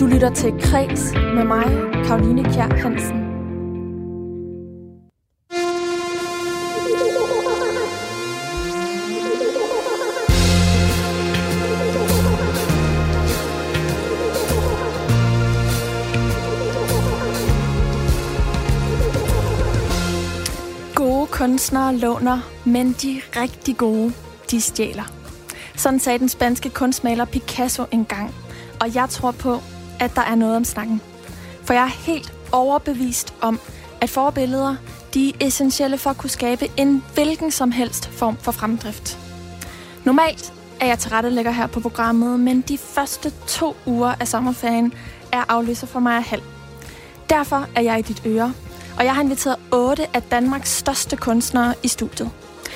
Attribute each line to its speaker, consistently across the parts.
Speaker 1: Du lytter til Kres med mig, Karoline Kjær Hansen. Gode kunstnere låner, men de rigtig gode, de stjæler. Sådan sagde den spanske kunstmaler Picasso engang. Og jeg tror på, at der er noget om snakken. For jeg er helt overbevist om, at forbilleder de er essentielle for at kunne skabe en hvilken som helst form for fremdrift. Normalt er jeg tilrettelægger her på programmet, men de første to uger af sommerferien er afløser for mig af halv. Derfor er jeg i dit øre, og jeg har inviteret otte af Danmarks største kunstnere i studiet.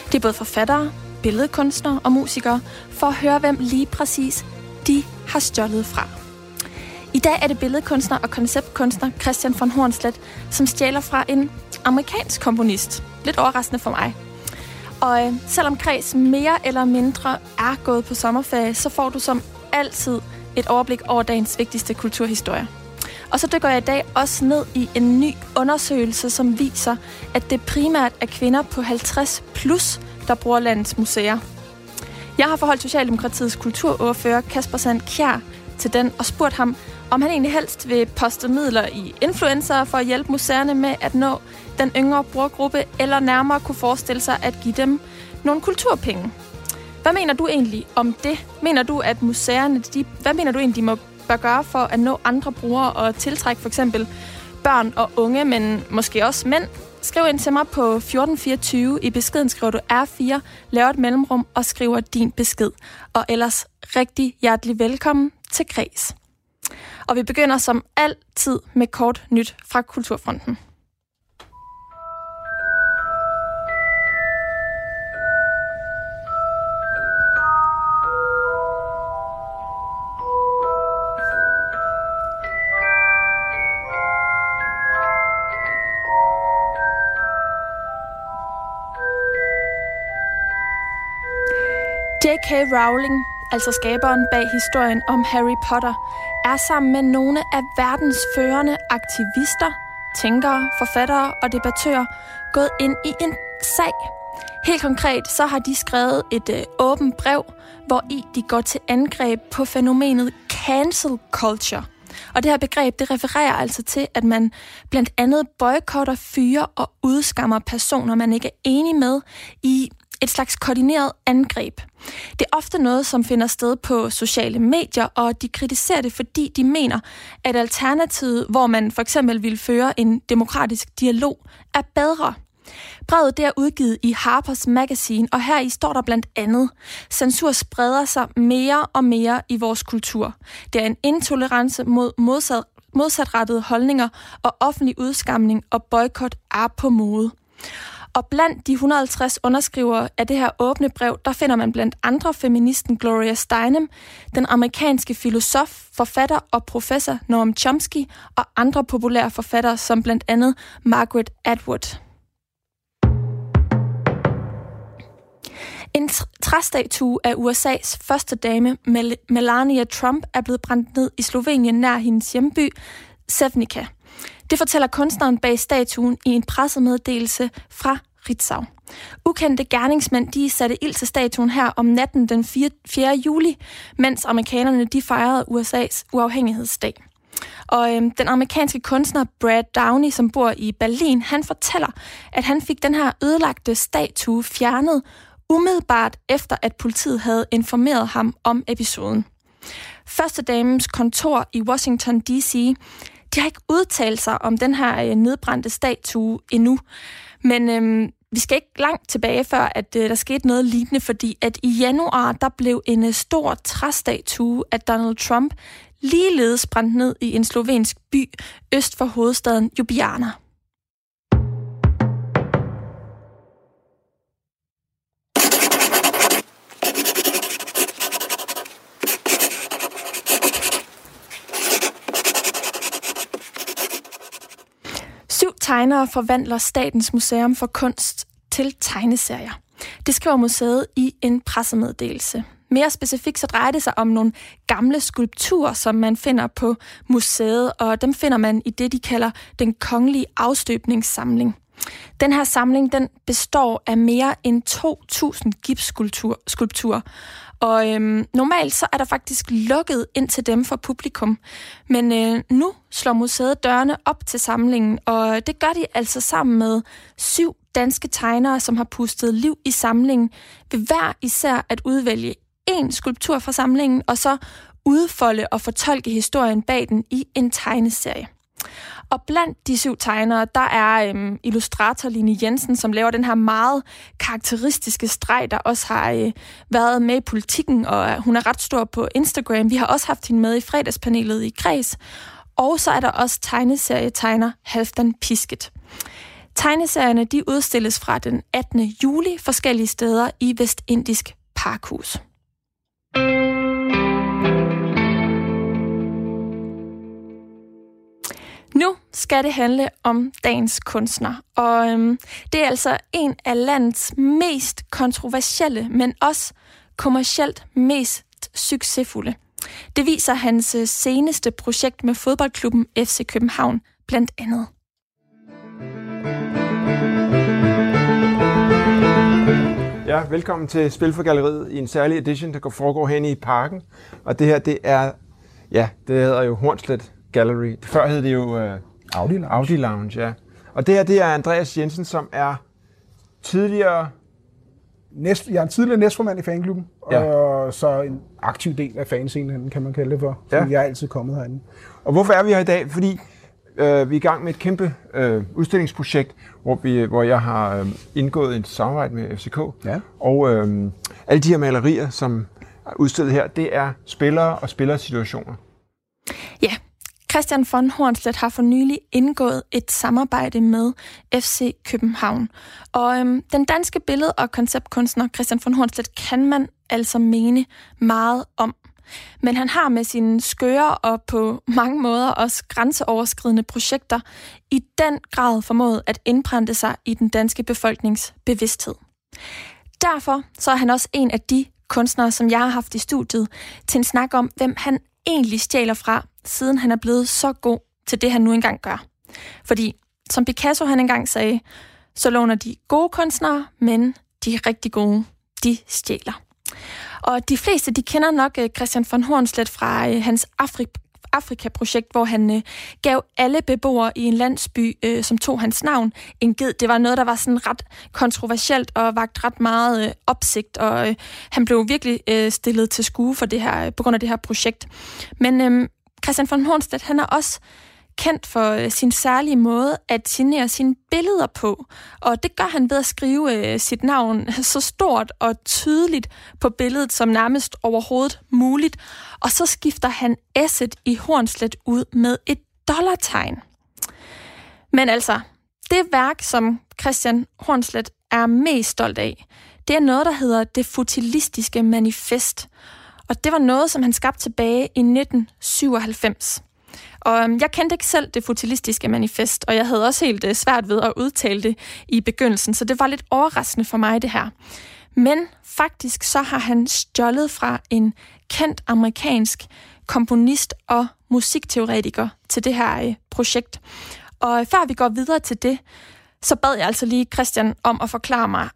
Speaker 1: Det er både forfattere, billedkunstnere og musikere, for at høre, hvem lige præcis de har stjålet fra. I dag er det billedkunstner og konceptkunstner Christian von Hornslet, som stjæler fra en amerikansk komponist. Lidt overraskende for mig. Og øh, selvom Kreds mere eller mindre er gået på sommerferie, så får du som altid et overblik over dagens vigtigste kulturhistorie. Og så dykker jeg i dag også ned i en ny undersøgelse, som viser, at det primært er kvinder på 50 plus, der bruger landets museer. Jeg har forholdt Socialdemokratiets kulturordfører Kasper Sand Kjær til den og spurgt ham, om han egentlig helst vil poste midler i influencer for at hjælpe museerne med at nå den yngre brugergruppe, eller nærmere kunne forestille sig at give dem nogle kulturpenge. Hvad mener du egentlig om det? Mener du, at museerne, de, hvad mener du egentlig, de må bør gøre for at nå andre brugere og tiltrække for eksempel børn og unge, men måske også mænd? Skriv ind til mig på 1424. I beskeden skriver du R4, laver et mellemrum og skriver din besked. Og ellers rigtig hjertelig velkommen til Græs. Og vi begynder som altid med kort nyt fra Kulturfronten. J.K. Rowling, altså skaberen bag historien om Harry Potter, er sammen med nogle af verdens førende aktivister, tænkere, forfattere og debattører gået ind i en sag. Helt konkret så har de skrevet et øh, åbent brev, hvor i de går til angreb på fænomenet cancel culture. Og det her begreb, det refererer altså til, at man blandt andet boykotter, fyre og udskammer personer, man ikke er enig med i et slags koordineret angreb. Det er ofte noget, som finder sted på sociale medier, og de kritiserer det, fordi de mener, at alternativet, hvor man for eksempel vil føre en demokratisk dialog, er bedre. Brevet det er udgivet i Harper's Magazine, og her i står der blandt andet, censur spreder sig mere og mere i vores kultur. Det er en intolerance mod modsat, modsatrettede holdninger og offentlig udskamning, og boykot er på mode. Og blandt de 150 underskrivere af det her åbne brev, der finder man blandt andre feministen Gloria Steinem, den amerikanske filosof, forfatter og professor Noam Chomsky og andre populære forfattere som blandt andet Margaret Atwood. En træstatue af USA's første dame, Melania Trump, er blevet brændt ned i Slovenien nær hendes hjemby, Sevnica. Det fortæller kunstneren bag statuen i en pressemeddelelse fra Ritzau. Ukendte gerningsmænd de satte ild til statuen her om natten den 4. juli, mens amerikanerne de fejrede USA's uafhængighedsdag. Og øhm, den amerikanske kunstner Brad Downey, som bor i Berlin, han fortæller, at han fik den her ødelagte statue fjernet umiddelbart efter, at politiet havde informeret ham om episoden. Første damens kontor i Washington D.C de har ikke udtalt sig om den her øh, nedbrændte statue endnu. Men øhm, vi skal ikke langt tilbage, før at øh, der skete noget lignende, fordi at i januar, der blev en øh, stor træstatue af Donald Trump ligeledes brændt ned i en slovensk by øst for hovedstaden Ljubljana. Tegnere forvandler Statens Museum for Kunst til tegneserier. Det skriver museet i en pressemeddelelse. Mere specifikt så drejer det sig om nogle gamle skulpturer, som man finder på museet, og dem finder man i det, de kalder den kongelige afstøbningssamling. Den her samling den består af mere end 2.000 gipsskulpturer, og øhm, normalt så er der faktisk lukket ind til dem for publikum. Men øh, nu slår museet dørene op til samlingen, og det gør de altså sammen med syv danske tegnere, som har pustet liv i samlingen, ved hver især at udvælge en skulptur fra samlingen, og så udfolde og fortolke historien bag den i en tegneserie. Og blandt de syv tegnere, der er øhm, illustrator Line Jensen, som laver den her meget karakteristiske streg, der også har øh, været med i politikken, og øh, hun er ret stor på Instagram. Vi har også haft hende med i fredagspanelet i Kreds. Og så er der også tegneserietegner Halfdan Pisket. Tegneserierne de udstilles fra den 18. juli forskellige steder i Vestindisk Parkhus. Nu skal det handle om dagens kunstner, og øhm, det er altså en af landets mest kontroversielle, men også kommercielt mest succesfulde. Det viser hans øh, seneste projekt med fodboldklubben FC København blandt andet.
Speaker 2: Ja, velkommen til Spil for Galleriet i en særlig edition, der foregår hen i parken. Og det her, det er, ja, det hedder jo Hornslet Gallery. Før hed det jo uh,
Speaker 3: Audi Lounge.
Speaker 2: Audi Lounge, ja. Og det her, det er Andreas Jensen, som er tidligere...
Speaker 3: Næst, jeg er en tidligere næstformand i fanklubben, ja. og så en aktiv del af fanscenen, kan man kalde det for. Ja. Jeg er altid kommet herinde.
Speaker 2: Og hvorfor er vi her i dag? Fordi øh, vi er i gang med et kæmpe øh, udstillingsprojekt, hvor, vi, hvor jeg har øh, indgået et samarbejde med FCK. Ja. Og øh, alle de her malerier, som er udstillet her, det er spillere og spillersituationer.
Speaker 1: Christian von Hornslet har for nylig indgået et samarbejde med FC København. Og øhm, den danske billede- og konceptkunstner Christian von Hornslet kan man altså mene meget om. Men han har med sine skøre og på mange måder også grænseoverskridende projekter i den grad formået at indprænte sig i den danske befolknings bevidsthed. Derfor så er han også en af de kunstnere, som jeg har haft i studiet, til en snak om, hvem han egentlig stjæler fra, siden han er blevet så god til det, han nu engang gør. Fordi, som Picasso han engang sagde, så låner de gode kunstnere, men de rigtig gode, de stjæler. Og de fleste, de kender nok øh, Christian von Hornslet fra øh, hans Afri- Afrika-projekt, hvor han øh, gav alle beboere i en landsby, øh, som tog hans navn, en ged. Det var noget, der var sådan ret kontroversielt og vagt ret meget øh, opsigt, og øh, han blev virkelig øh, stillet til skue for det her, øh, på grund af det her projekt. Men øh, Christian von Hornstedt, han er også kendt for øh, sin særlige måde at signere sine billeder på. Og det gør han ved at skrive øh, sit navn så stort og tydeligt på billedet som nærmest overhovedet muligt. Og så skifter han S'et i Hornslet ud med et dollartegn. Men altså, det værk, som Christian Hornslet er mest stolt af, det er noget, der hedder Det Futilistiske Manifest. Og det var noget, som han skabte tilbage i 1997. Og øhm, jeg kendte ikke selv det futilistiske manifest, og jeg havde også helt øh, svært ved at udtale det i begyndelsen, så det var lidt overraskende for mig, det her. Men faktisk så har han stjålet fra en kendt amerikansk komponist og musikteoretiker til det her øh, projekt. Og øh, før vi går videre til det, så bad jeg altså lige Christian om at forklare mig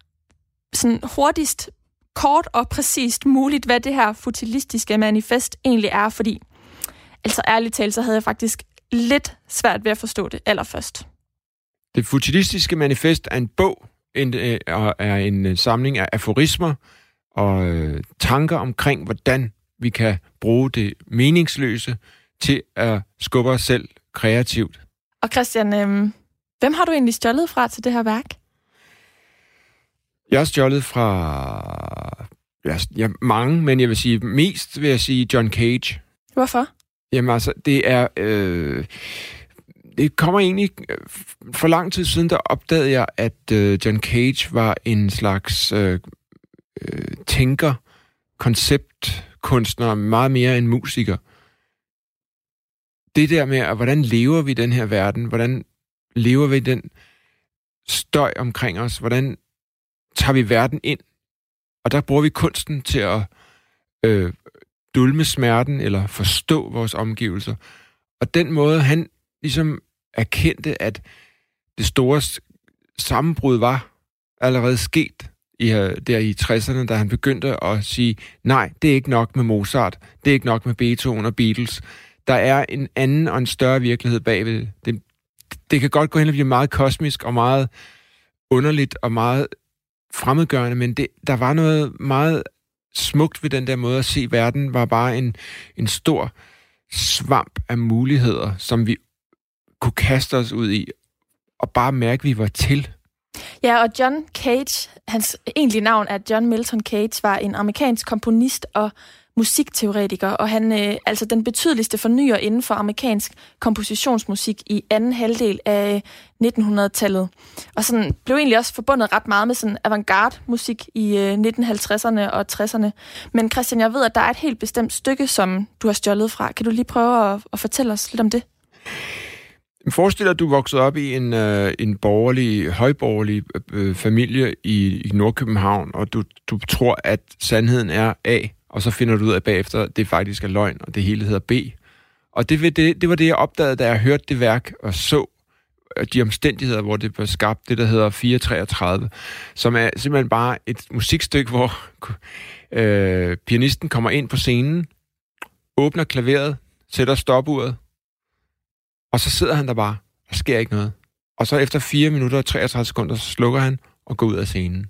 Speaker 1: sådan hurtigst, kort og præcist muligt, hvad det her futilistiske manifest egentlig er, fordi Altså ærligt talt, så havde jeg faktisk lidt svært ved at forstå det allerførst.
Speaker 2: Det futilistiske manifest er en bog, en, øh, er en øh, samling af aforismer og øh, tanker omkring, hvordan vi kan bruge det meningsløse til at skubbe os selv kreativt.
Speaker 1: Og Christian, øh, hvem har du egentlig stjålet fra til det her værk?
Speaker 2: Jeg har stjålet fra ja, ja, mange, men jeg vil sige mest vil jeg sige John Cage.
Speaker 1: Hvorfor?
Speaker 2: Jamen altså, det er... Øh, det kommer egentlig... Øh, for lang tid siden, der opdagede jeg, at øh, John Cage var en slags øh, øh, tænker, konceptkunstner, meget mere end musiker. Det der med, at hvordan lever vi i den her verden? Hvordan lever vi i den støj omkring os? Hvordan tager vi verden ind? Og der bruger vi kunsten til at øh, dulme smerten eller forstå vores omgivelser. Og den måde, han ligesom erkendte, at det store sammenbrud var allerede sket i, øh, der i 60'erne, da han begyndte at sige, nej, det er ikke nok med Mozart, det er ikke nok med Beethoven og Beatles. Der er en anden og en større virkelighed bagved. Det, det kan godt gå hen og blive meget kosmisk og meget underligt og meget fremmedgørende, men det, der var noget meget smukt ved den der måde at se verden, var bare en, en stor svamp af muligheder, som vi kunne kaste os ud i, og bare mærke, at vi var til.
Speaker 1: Ja, og John Cage, hans egentlige navn er John Milton Cage, var en amerikansk komponist og musikteoretiker, og han er øh, altså den betydeligste fornyer inden for amerikansk kompositionsmusik i anden halvdel af øh, 1900-tallet. Og sådan blev egentlig også forbundet ret meget med sådan avantgarde musik i øh, 1950'erne og 60'erne. Men Christian, jeg ved, at der er et helt bestemt stykke, som du har stjålet fra. Kan du lige prøve at, at fortælle os lidt om det?
Speaker 2: Forestil dig, at du voksede op i en, øh, en borgerlig, højborgerlig øh, øh, familie i, i Nordkøbenhavn, og du, du tror, at sandheden er A, og så finder du ud af bagefter, at det faktisk er løgn, og det hele hedder B. Og det, det, det var det, jeg opdagede, da jeg hørte det værk og så øh, de omstændigheder, hvor det blev skabt, det der hedder 433, som er simpelthen bare et musikstykke, hvor øh, pianisten kommer ind på scenen, åbner klaveret, sætter stopuret, og så sidder han der bare. Der sker ikke noget. Og så efter 4 minutter og 33 sekunder, så slukker han og går ud af scenen.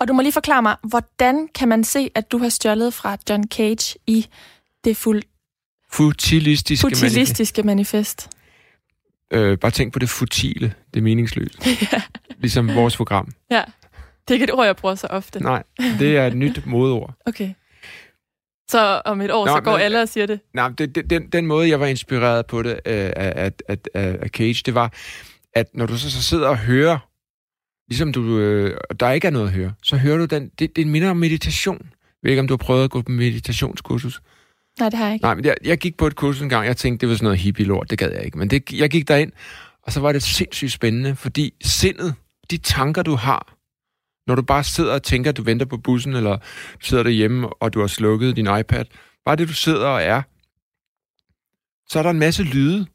Speaker 1: Og du må lige forklare mig, hvordan kan man se, at du har stjålet fra John Cage i det fuld...
Speaker 2: Futilistiske,
Speaker 1: futilistiske manifest?
Speaker 2: manifest. Øh, bare tænk på det futile, det meningsløse. ja. Ligesom vores program.
Speaker 1: Ja, det er ikke et ord, jeg bruger så ofte.
Speaker 2: Nej, det er et nyt modord.
Speaker 1: Okay. Så om et år, Nå, så går men, alle og siger det?
Speaker 2: Nej, det, det, den, den måde, jeg var inspireret på det øh, af, af, af, af Cage, det var, at når du så, så sidder og hører, ligesom du, øh, der ikke er noget at høre, så hører du den, det, det minder om meditation. Jeg ved ikke, om du har prøvet at gå på meditationskursus?
Speaker 1: Nej, det har jeg ikke.
Speaker 2: Nej, men jeg, jeg gik på et kursus en gang, jeg tænkte, det var sådan noget hippie-lort, det gad jeg ikke. Men det, jeg gik derind, og så var det sindssygt spændende, fordi sindet, de tanker, du har, når du bare sidder og tænker, at du venter på bussen, eller du sidder derhjemme, og du har slukket din iPad. Bare det, du sidder og er. Så er der en masse lyde.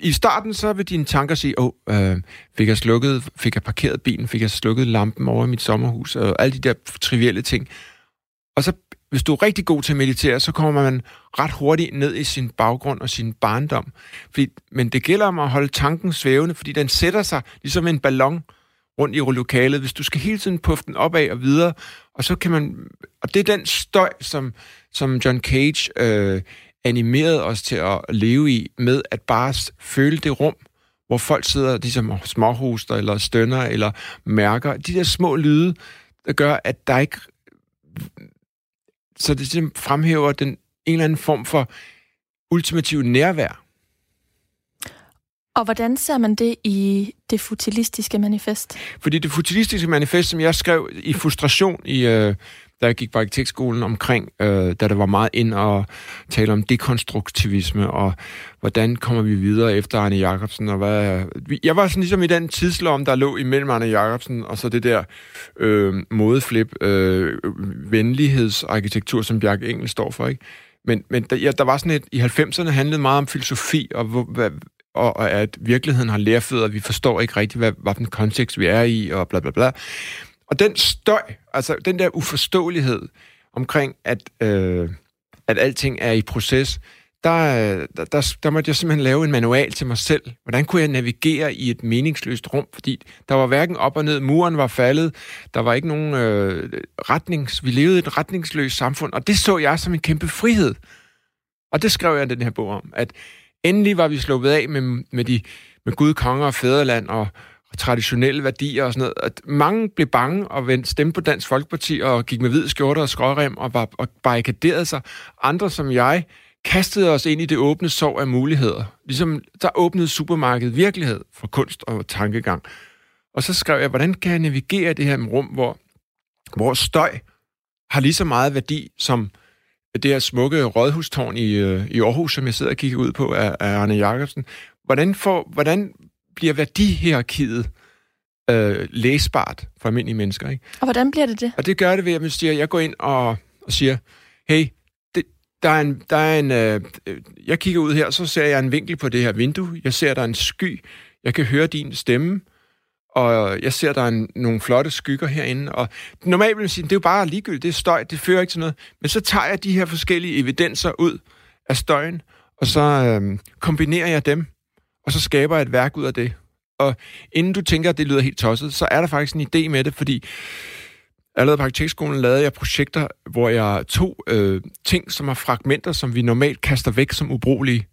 Speaker 2: I starten så vil dine tanker sige, åh, oh, øh, fik jeg slukket, fik jeg parkeret bilen, fik jeg slukket lampen over i mit sommerhus, og alle de der trivielle ting. Og så, hvis du er rigtig god til at meditere, så kommer man ret hurtigt ned i sin baggrund og sin barndom. Fordi, men det gælder om at holde tanken svævende, fordi den sætter sig ligesom en ballon, rundt i lokalet, hvis du skal hele tiden puffe den opad og videre, og så kan man, og det er den støj, som, som John Cage øh, animerede os til at leve i, med at bare føle det rum, hvor folk sidder ligesom småhoster, eller stønner, eller mærker. De der små lyde, der gør, at der ikke... Så det simpelthen fremhæver den, en eller anden form for ultimativ nærvær.
Speaker 1: Og hvordan ser man det i det futilistiske manifest?
Speaker 2: Fordi det futilistiske manifest, som jeg skrev i frustration, i, øh, da jeg gik på arkitektskolen omkring, øh, da der var meget ind og tale om dekonstruktivisme, og hvordan kommer vi videre efter Arne Jacobsen, og hvad... Jeg var sådan ligesom i den tidslom, der lå imellem Arne Jacobsen, og så det der øh, modeflip, øh, venlighedsarkitektur, som Bjarke Engel står for, ikke? Men, men der, ja, der var sådan et, i 90'erne handlede meget om filosofi, og hvor, hvad, og, og at virkeligheden har lærfødder, vi forstår ikke rigtigt, hvad, hvad den kontekst vi er i, og bla bla bla. Og den støj, altså den der uforståelighed omkring, at, øh, at alting er i proces, der, der, der, der måtte jeg simpelthen lave en manual til mig selv. Hvordan kunne jeg navigere i et meningsløst rum? Fordi der var hverken op og ned, muren var faldet, der var ikke nogen øh, retnings... Vi levede i et retningsløst samfund, og det så jeg som en kæmpe frihed. Og det skrev jeg den her bog om, at endelig var vi sluppet af med, med, de, med Gud, konger og fædreland og, og traditionelle værdier og sådan noget. At mange blev bange og vendte stemme på Dansk Folkeparti og gik med hvid skjorte og skrårem og, var, og barrikaderede sig. Andre som jeg kastede os ind i det åbne sov af muligheder. Ligesom der åbnede supermarkedet virkelighed for kunst og tankegang. Og så skrev jeg, hvordan kan jeg navigere det her rum, hvor, hvor støj har lige så meget værdi som det her smukke rådhustårn i, øh, i Aarhus, som jeg sidder og kigger ud på af, af Arne Jacobsen. Hvordan, får, hvordan bliver værdihierarkiet øh, læsbart for almindelige mennesker? Ikke?
Speaker 1: Og hvordan bliver det det?
Speaker 2: Og det gør det ved, at jeg siger, jeg går ind og og siger, hey, det, der er en, der er en øh, jeg kigger ud her, så ser jeg en vinkel på det her vindue, jeg ser, der er en sky, jeg kan høre din stemme, og jeg ser, der er en, nogle flotte skygger herinde, og normalt vil man sige, det er jo bare ligegyldigt, det er støj, det fører ikke til noget, men så tager jeg de her forskellige evidenser ud af støjen, og så øh, kombinerer jeg dem, og så skaber jeg et værk ud af det. Og inden du tænker, at det lyder helt tosset, så er der faktisk en idé med det, fordi allerede på arkitektskolen lavede jeg projekter, hvor jeg tog øh, ting, som er fragmenter, som vi normalt kaster væk som ubrugelige.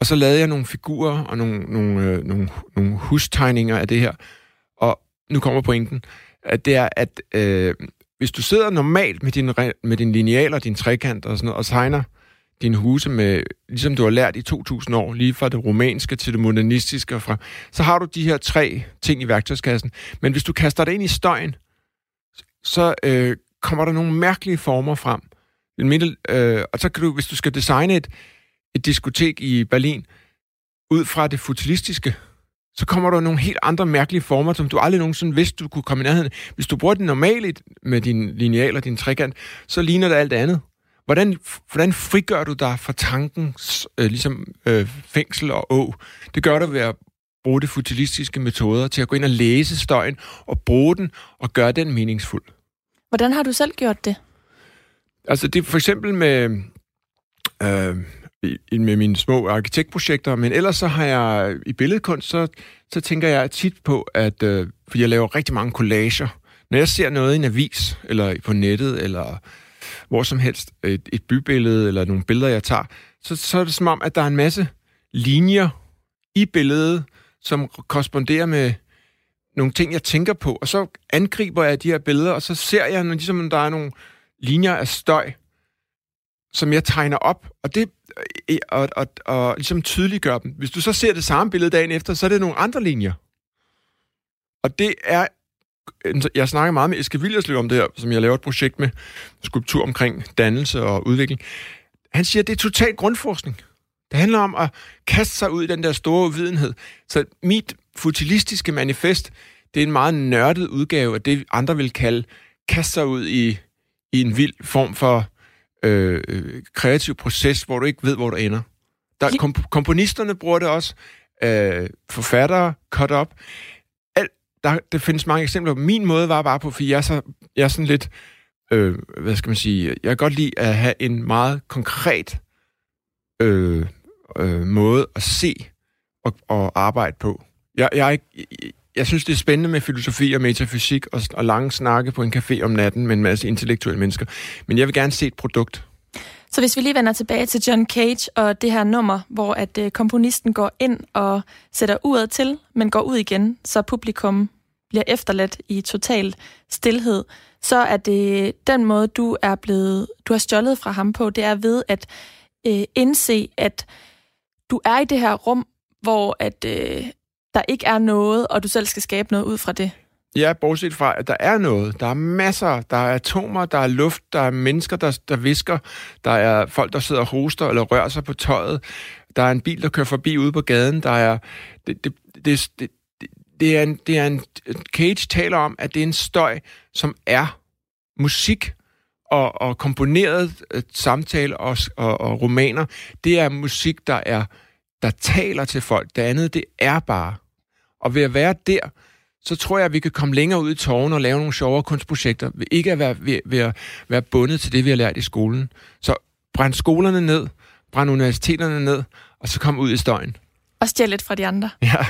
Speaker 2: Og så lavede jeg nogle figurer og nogle, nogle, øh, nogle, nogle hustegninger af det her. Og nu kommer pointen, at det er, at øh, hvis du sidder normalt med din, med din lineal og din trekant og sådan noget, og tegner dine huse med, ligesom du har lært i 2000 år, lige fra det romanske til det modernistiske, fra, så har du de her tre ting i værktøjskassen. Men hvis du kaster det ind i støjen, så øh, kommer der nogle mærkelige former frem. Middel, øh, og så kan du, hvis du skal designe et, et diskotek i Berlin, ud fra det futilistiske, så kommer der nogle helt andre mærkelige former, som du aldrig nogensinde vidste, du kunne komme i nærheden. Hvis du bruger det normalt med din lineal og din trekant, så ligner det alt andet. Hvordan, hvordan frigør du dig fra tankens øh, ligesom, øh, fængsel og å? Det gør du ved at bruge de futilistiske metoder til at gå ind og læse støjen og bruge den og gøre den meningsfuld.
Speaker 1: Hvordan har du selv gjort det?
Speaker 2: Altså det er for eksempel med, øh, med mine små arkitektprojekter, men ellers så har jeg i billedkunst, så, så tænker jeg tit på, at øh, fordi jeg laver rigtig mange collager. Når jeg ser noget i en avis, eller på nettet, eller hvor som helst, et, et bybillede, eller nogle billeder, jeg tager, så, så er det som om, at der er en masse linjer i billedet, som korresponderer med nogle ting, jeg tænker på, og så angriber jeg de her billeder, og så ser jeg, når ligesom der er nogle linjer af støj, som jeg tegner op, og det øh, øh, og, og, og ligesom tydeliggør dem. Hvis du så ser det samme billede dagen efter, så er det nogle andre linjer. Og det er... Jeg snakker meget med Eske Viljerslev om det her, som jeg laver et projekt med, skulptur omkring dannelse og udvikling. Han siger, at det er totalt grundforskning. Det handler om at kaste sig ud i den der store uvidenhed. Så mit futilistiske manifest, det er en meget nørdet udgave af det, andre vil kalde kaste sig ud i, i en vild form for øh, kreativ proces, hvor du ikke ved, hvor du ender. Der, komp- komponisterne bruger det også. Øh, forfattere, cut up. Der, der findes mange eksempler. Min måde var bare på, fordi jeg er, så, jeg er sådan lidt, øh, hvad skal man sige, jeg kan godt lide at have en meget konkret øh, øh, måde at se og, og arbejde på. Jeg, jeg, jeg, jeg synes, det er spændende med filosofi og metafysik og, og lange snakke på en café om natten med en masse intellektuelle mennesker. Men jeg vil gerne se et produkt.
Speaker 1: Så hvis vi lige vender tilbage til John Cage og det her nummer, hvor at øh, komponisten går ind og sætter uret til, men går ud igen, så publikum bliver efterladt i total stillhed, så er det den måde, du er blevet, du har stjålet fra ham på, det er ved at øh, indse, at du er i det her rum, hvor at, øh, der ikke er noget, og du selv skal skabe noget ud fra det.
Speaker 2: Ja, bortset fra, at der er noget. Der er masser. Der er atomer, der er luft, der er mennesker, der, der visker. Der er folk, der sidder og hoster eller rører sig på tøjet. Der er en bil, der kører forbi ude på gaden. Der er... Det, det, det, det, det er en, det er en... Cage taler om, at det er en støj, som er musik og, og komponeret øh, samtale og, og, og romaner. Det er musik, der er der taler til folk. Det andet, det er bare. Og ved at være der, så tror jeg, at vi kan komme længere ud i tårnen og lave nogle sjovere kunstprojekter, ved ikke at være, ved, ved at være bundet til det, vi har lært i skolen. Så brænd skolerne ned, brænd universiteterne ned, og så kom ud i støjen.
Speaker 1: Og stjæl lidt fra de andre.
Speaker 2: Ja.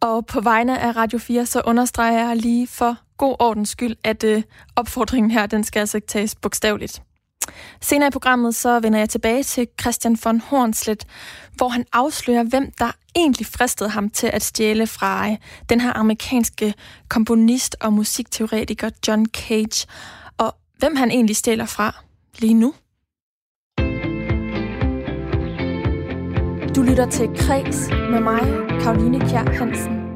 Speaker 1: og på vegne af Radio 4, så understreger jeg lige for god ordens skyld, at øh, opfordringen her, den skal altså ikke tages bogstaveligt. Senere i programmet så vender jeg tilbage til Christian von Hornslet, hvor han afslører, hvem der egentlig fristede ham til at stjæle fra øh, den her amerikanske komponist og musikteoretiker John Cage, og hvem han egentlig stjæler fra lige nu. Du lytter til Kreds med mig, Karoline Kjær Hansen.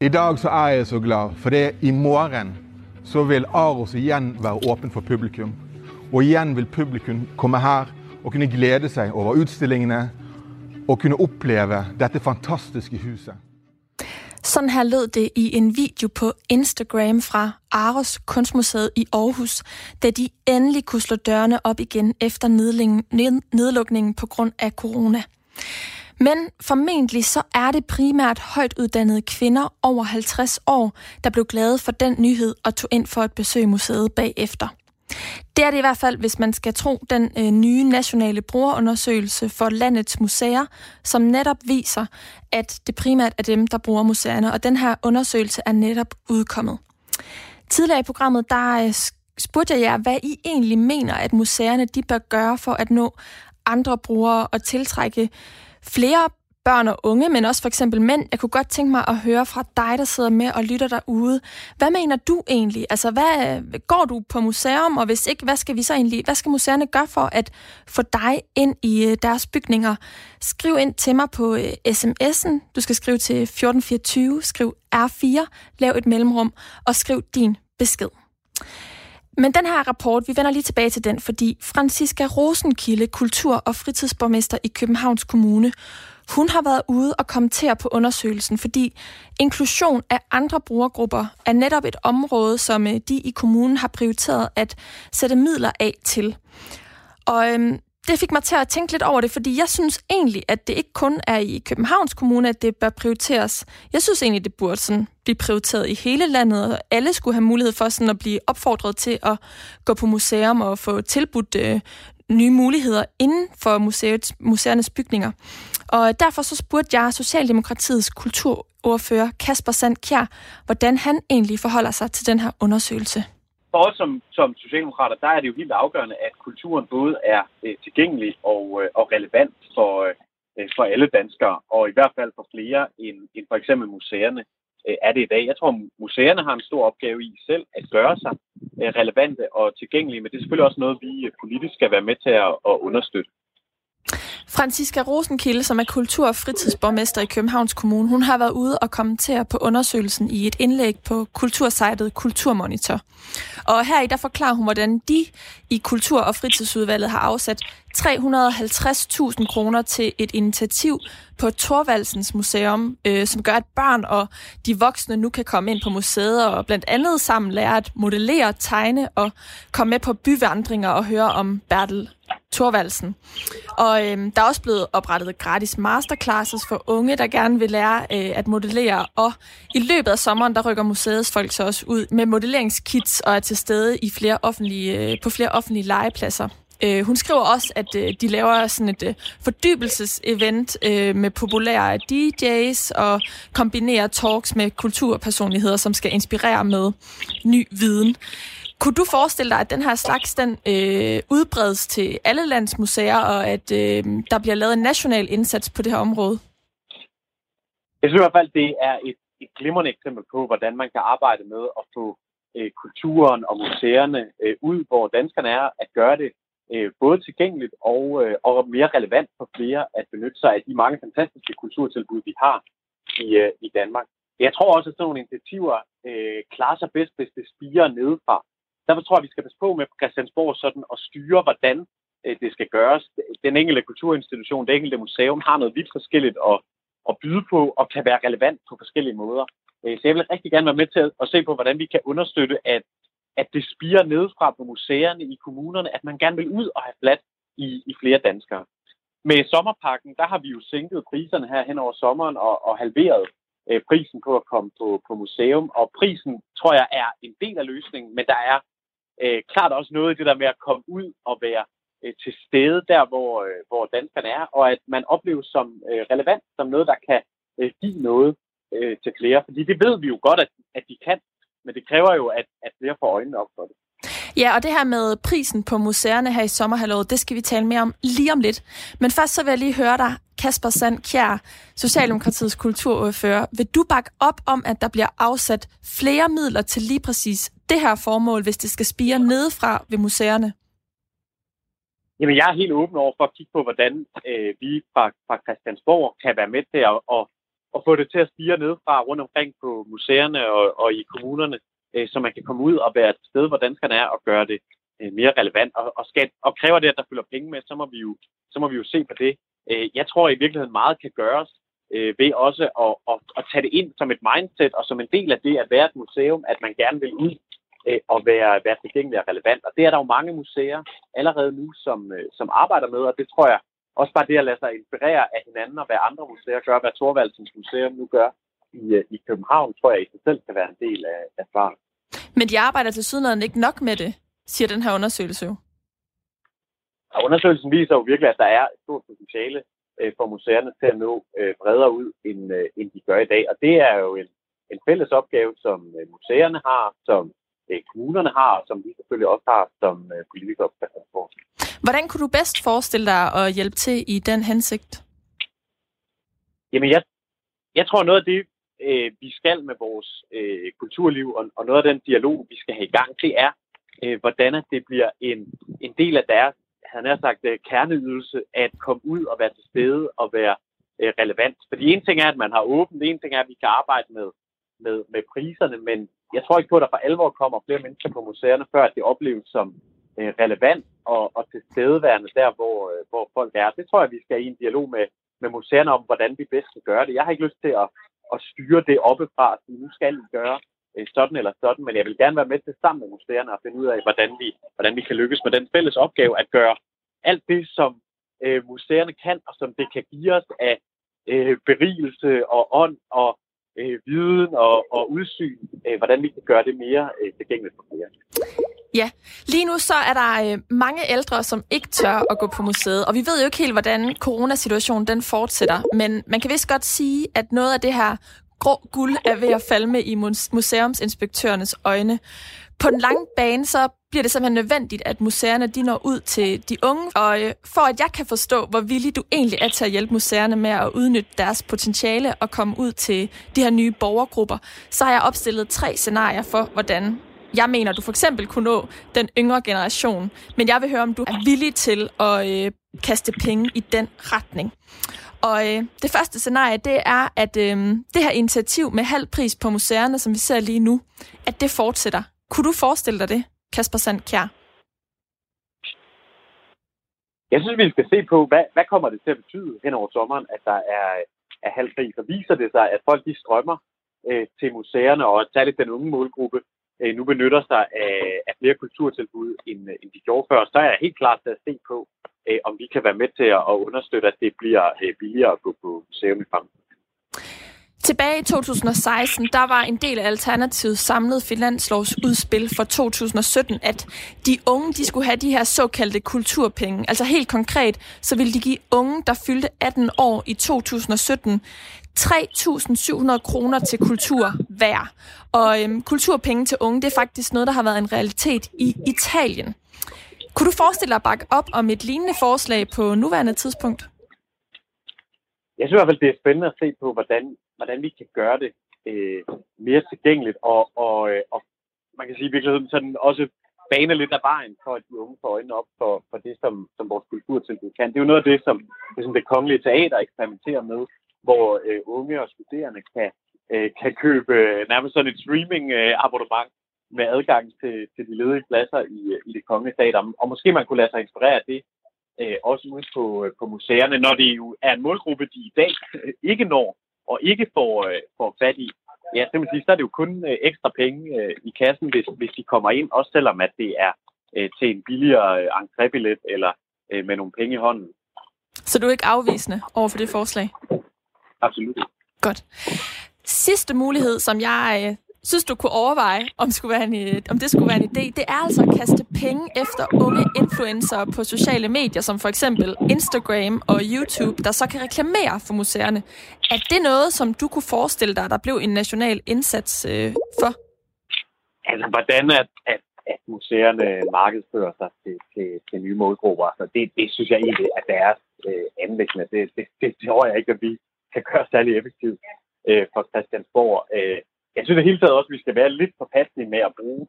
Speaker 4: I dag så er jeg så glad, for det er i morgen så vil Aros igjen være åpen for publikum. Og igjen vil publikum komme her og kunne glede seg over utstillingene og kunne oppleve dette fantastiske huset.
Speaker 1: Sådan her lød det i en video på Instagram fra Aros Kunstmuseet i Aarhus, da de endelig kunne slå dørene op igen efter nedlukningen på grund af corona. Men formentlig så er det primært højt uddannede kvinder over 50 år, der blev glade for den nyhed og tog ind for at besøge museet bagefter. Det er det i hvert fald, hvis man skal tro den øh, nye nationale brugerundersøgelse for landets museer, som netop viser, at det primært er dem, der bruger museerne, og den her undersøgelse er netop udkommet. Tidligere i programmet, der øh, spurgte jeg jer, hvad I egentlig mener, at museerne de bør gøre for at nå andre brugere og tiltrække flere børn og unge, men også for eksempel mænd. Jeg kunne godt tænke mig at høre fra dig, der sidder med og lytter derude. Hvad mener du egentlig? Altså, hvad, øh, går du på museum, og hvis ikke, hvad skal vi så egentlig, hvad skal museerne gøre for at få dig ind i øh, deres bygninger? Skriv ind til mig på øh, sms'en. Du skal skrive til 1424, skriv R4, lav et mellemrum og skriv din besked. Men den her rapport, vi vender lige tilbage til den, fordi Franziska Rosenkilde, kultur- og fritidsborgmester i Københavns Kommune, hun har været ude og kommentere på undersøgelsen, fordi inklusion af andre brugergrupper er netop et område, som øh, de i kommunen har prioriteret at sætte midler af til. Og øhm, det fik mig til at tænke lidt over det, fordi jeg synes egentlig, at det ikke kun er i Københavns Kommune, at det bør prioriteres. Jeg synes egentlig, det burde sådan blive prioriteret i hele landet, og alle skulle have mulighed for sådan at blive opfordret til at gå på museum og få tilbudt øh, nye muligheder inden for museets, museernes bygninger. Og derfor så spurgte jeg Socialdemokratiets kulturordfører Kasper Sand Kjær, hvordan han egentlig forholder sig til den her undersøgelse.
Speaker 5: For os som, som socialdemokrater, der er det jo helt afgørende, at kulturen både er øh, tilgængelig og, øh, og relevant for, øh, for alle danskere, og i hvert fald for flere end, end for eksempel museerne øh, er det i dag. Jeg tror, museerne har en stor opgave i selv at gøre sig øh, relevante og tilgængelige, men det er selvfølgelig også noget, vi politisk skal være med til at, at understøtte.
Speaker 1: Franziska Rosenkilde, som er kultur- og fritidsborgmester i Københavns Kommune, hun har været ude og kommentere på undersøgelsen i et indlæg på kultursejtet Kulturmonitor. Og her i der forklarer hun, hvordan de i Kultur- og fritidsudvalget har afsat 350.000 kroner til et initiativ på Torvaldsens Museum, øh, som gør, at børn og de voksne nu kan komme ind på museet og blandt andet sammen lære at modellere, tegne og komme med på byvandringer og høre om Bertel Torvaldsen. Og øh, der er også blevet oprettet gratis masterclasses for unge, der gerne vil lære øh, at modellere. Og i løbet af sommeren, der rykker museets folk så også ud med modelleringskits og er til stede i flere offentlige, øh, på flere offentlige legepladser. Øh, hun skriver også, at øh, de laver sådan et øh, fordybelsesevent øh, med populære DJ's og kombinerer talks med kulturpersonligheder, som skal inspirere med ny viden. Kunne du forestille dig, at den her slags den øh, udbredes til alle lands museer, og at øh, der bliver lavet en national indsats på det her område?
Speaker 5: Jeg synes i hvert fald, det er et, et glimrende eksempel på, hvordan man kan arbejde med at få øh, kulturen og museerne øh, ud, hvor danskerne er, at gøre det øh, både tilgængeligt og, øh, og mere relevant for flere at benytte sig af de mange fantastiske kulturtilbud, vi har i, øh, i Danmark. Jeg tror også, at sådan nogle initiativer øh, klarer sig bedst, hvis det spiger nedefra. Derfor tror jeg, at vi skal passe på med på Christiansborg sådan at styre, hvordan øh, det skal gøres. Den enkelte kulturinstitution, det enkelte museum har noget vidt forskelligt at, at byde på og kan være relevant på forskellige måder. Øh, så jeg vil rigtig gerne være med til at se på, hvordan vi kan understøtte, at, at det spiger nedefra på museerne i kommunerne, at man gerne vil ud og have flat i, i flere danskere. Med sommerpakken, der har vi jo sænket priserne her hen over sommeren og, og halveret øh, prisen på at komme på, på museum. Og prisen, tror jeg, er en del af løsningen, men der er øh, klart også noget i det der med at komme ud og være øh, til stede der, hvor, øh, hvor danskerne er, og at man opleves som øh, relevant, som noget, der kan øh, give noget øh, til flere. Fordi det ved vi jo godt, at, at de kan, men det kræver jo, at, at flere får øjnene op for det.
Speaker 1: Ja, og det her med prisen på museerne her i sommerhalvåret, det skal vi tale mere om lige om lidt. Men først så vil jeg lige høre dig, Kasper Sand Kjær, Socialdemokratiets kulturordfører. Vil du bakke op om, at der bliver afsat flere midler til lige præcis det her formål, hvis det skal spire nedefra ved museerne?
Speaker 5: Jamen, jeg er helt åben over for at kigge på, hvordan øh, vi fra, fra Christiansborg kan være med til at, at, at få det til at spire nedefra rundt omkring på museerne og, og i kommunerne øh, så man kan komme ud og være et sted, hvor danskerne er, og gøre det øh, mere relevant. Og, og, skal, og kræver det, at der følger penge med, så må vi jo, så må vi jo se på det. Øh, jeg tror i virkeligheden meget kan gøres øh, ved også at, at, at tage det ind som et mindset og som en del af det at være et museum, at man gerne vil ud øh, og være, være tilgængelig og relevant. Og det er der jo mange museer allerede nu, som, øh, som arbejder med, og det tror jeg også bare det at lade sig inspirere af hinanden og hvad andre museer gør, hvad Thorvaldsens Museum nu gør i, øh, i København, tror jeg i sig selv kan være en del af, af svaret.
Speaker 1: Men de arbejder til sydenheden ikke nok med det, siger den her undersøgelse jo.
Speaker 5: Og undersøgelsen viser jo virkelig, at der er et stort potentiale øh, for museerne til at nå øh, bredere ud, end, øh, end de gør i dag. Og det er jo en, en fælles opgave, som øh, museerne har, som øh, kommunerne har, og som vi selvfølgelig også har som øh, politikere på
Speaker 1: Hvordan kunne du bedst forestille dig at hjælpe til i den hensigt?
Speaker 5: Jamen, jeg, jeg tror noget af det, øh, vi skal med vores øh, kulturliv, og, og noget af den dialog, vi skal have i gang, det er, øh, hvordan det bliver en, en del af deres han har sagt, øh, kerneydelse at komme ud og være til stede og være øh, relevant. Fordi en ting er, at man har åbent, en ting er, at vi kan arbejde med, med, med priserne, men jeg tror ikke på, at der for alvor kommer flere mennesker på museerne, før at det opleves som øh, relevant og, og tilstedeværende der, hvor, øh, hvor folk er. Det tror jeg, vi skal i en dialog med, med museerne om, hvordan vi bedst kan gøre det. Jeg har ikke lyst til at, at styre det oppefra, at nu skal vi gøre øh, sådan eller sådan, men jeg vil gerne være med til sammen med museerne og finde ud af, hvordan vi, hvordan vi kan lykkes med den fælles opgave at gøre alt det, som øh, museerne kan, og som det kan give os af øh, berigelse og ånd og øh, viden og, og udsyn, øh, hvordan vi kan gøre det mere øh, tilgængeligt for flere.
Speaker 1: Ja, lige nu så er der øh, mange ældre, som ikke tør at gå på museet, og vi ved jo ikke helt, hvordan coronasituationen den fortsætter, men man kan vist godt sige, at noget af det her grå guld er ved at falde med i museumsinspektørernes øjne. På den lange bane, så bliver det simpelthen nødvendigt, at museerne de når ud til de unge. Og øh, for at jeg kan forstå, hvor villig du egentlig er til at hjælpe museerne med at udnytte deres potentiale og komme ud til de her nye borgergrupper, så har jeg opstillet tre scenarier for, hvordan jeg mener, du for eksempel kunne nå den yngre generation. Men jeg vil høre, om du er villig til at øh, kaste penge i den retning. Og øh, det første scenarie, det er, at øh, det her initiativ med halv pris på museerne, som vi ser lige nu, at det fortsætter. Kunne du forestille dig det? Kasper Sandkjær?
Speaker 5: Jeg synes, vi skal se på, hvad, hvad kommer det til at betyde hen over sommeren, at der er, er halv pris. Og viser det sig, at folk de strømmer øh, til museerne, og særligt den unge målgruppe øh, nu benytter sig af, af flere kulturtilbud, end, øh, end de gjorde før, så er jeg helt klar til at se på, øh, om vi kan være med til at, at understøtte, at det bliver øh, billigere at gå på museum i fremtiden.
Speaker 1: Tilbage i 2016, der var en del af Alternativets samlede finanslovsudspil for 2017, at de unge de skulle have de her såkaldte kulturpenge. Altså helt konkret, så ville de give unge, der fyldte 18 år i 2017, 3.700 kroner til kultur hver. Og øhm, kulturpenge til unge, det er faktisk noget, der har været en realitet i Italien. Kunne du forestille dig at bakke op om et lignende forslag på nuværende tidspunkt?
Speaker 5: Jeg synes i hvert fald, det er spændende at se på, hvordan hvordan vi kan gøre det øh, mere tilgængeligt, og, og, øh, og man kan sige i virkeligheden sådan også bane lidt af vejen for, at de unge får øjnene op for, for det, som, som vores kulturtilbud kan. Det er jo noget af det, som det, som det kongelige teater eksperimenterer med, hvor øh, unge og studerende kan, øh, kan købe øh, nærmest sådan et streaming-abonnement med adgang til, til de ledige pladser i, øh, i det kongelige teater. Og måske man kunne lade sig inspirere af det, øh, også ude på, øh, på museerne, når det jo er en målgruppe, de i dag ikke når, og ikke får, øh, får fat i, ja, så, sige, så er det jo kun øh, ekstra penge øh, i kassen, hvis, hvis de kommer ind, også selvom at det er øh, til en billigere øh, entrébillet eller øh, med nogle penge i hånden.
Speaker 1: Så du er ikke afvisende over for det forslag?
Speaker 5: Absolut.
Speaker 1: Godt. Sidste mulighed, som jeg øh, synes, du kunne overveje, om, skulle være en, om det skulle være en idé, det er altså at kaste penge efter unge influencer på sociale medier, som for eksempel Instagram og YouTube, der så kan reklamere for museerne. Er det noget, som du kunne forestille dig, der blev en national indsats øh, for?
Speaker 5: Altså, hvordan at, at, at museerne markedsfører sig til, til, til nye målgrupper, så det, det synes jeg egentlig er deres øh, anlæggende. Det, det, det tror jeg ikke, at vi kan gøre særlig effektivt øh, for Christiansborg. Øh, jeg synes i hele taget også, at vi skal være lidt påpasselige med at bruge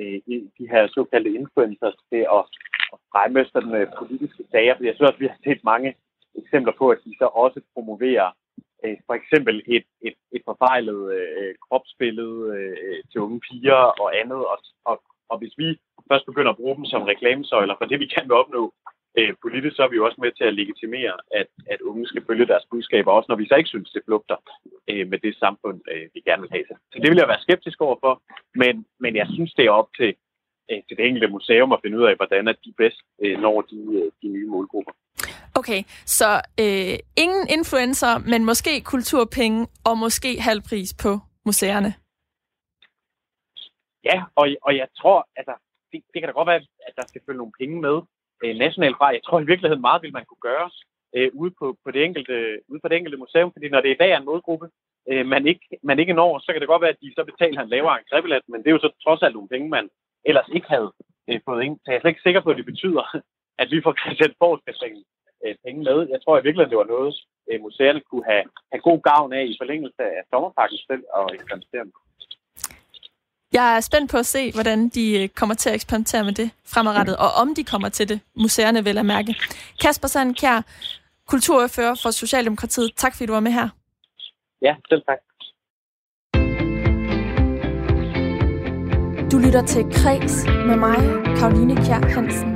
Speaker 5: øh, de her såkaldte influencers til at, at fremme sådan øh, politiske sager. For jeg synes også, at vi har set mange eksempler på, at de så også promoverer øh, for eksempel et, et, et forfejlet øh, kropsbillede øh, til unge piger og andet. Og, og, og hvis vi først begynder at bruge dem som reklamesøjler for det, vi kan opnå øh, politisk så er vi jo også med til at legitimere, at, at unge skal følge deres budskaber, også når vi så ikke synes, det flugter øh, med det samfund, øh, vi gerne vil have. Så det vil jeg være skeptisk overfor, men, men jeg synes, det er op til, øh, til det enkelte museum at finde ud af, hvordan at de bedst øh, når de, øh, de nye målgrupper.
Speaker 1: Okay, så øh, ingen influencer, men måske kulturpenge og måske halvpris på museerne.
Speaker 5: Ja, og, og jeg tror, altså, det, det kan da godt være, at der skal følge nogle penge med øh, nationalt fra. Jeg tror i virkeligheden meget vil man kunne gøre øh, ude, på, på det enkelte, ude på det enkelte museum, fordi når det i dag er en målgruppe, øh, man, ikke, man ikke når, så kan det godt være, at de så betaler en lavere entrébillet, men det er jo så trods alt nogle penge, man ellers ikke havde øh, fået ind. Så jeg er slet ikke sikker på, at det betyder, at vi får Christiansborg skal sænke øh, penge med. Jeg tror i virkeligheden, det var noget, øh, museerne kunne have, have god gavn af i forlængelse af sommerpakken selv og eksperimentere.
Speaker 1: Jeg er spændt på at se, hvordan de øh, kommer til at eksperimentere med det fremadrettet, og om de kommer til det, museerne vil at mærke. Kasper Sandkjær, kulturfører for Socialdemokratiet. Tak fordi du var med her.
Speaker 5: Ja, selv tak.
Speaker 1: Du lytter til Kreds med mig, Karoline Kjær Hansen.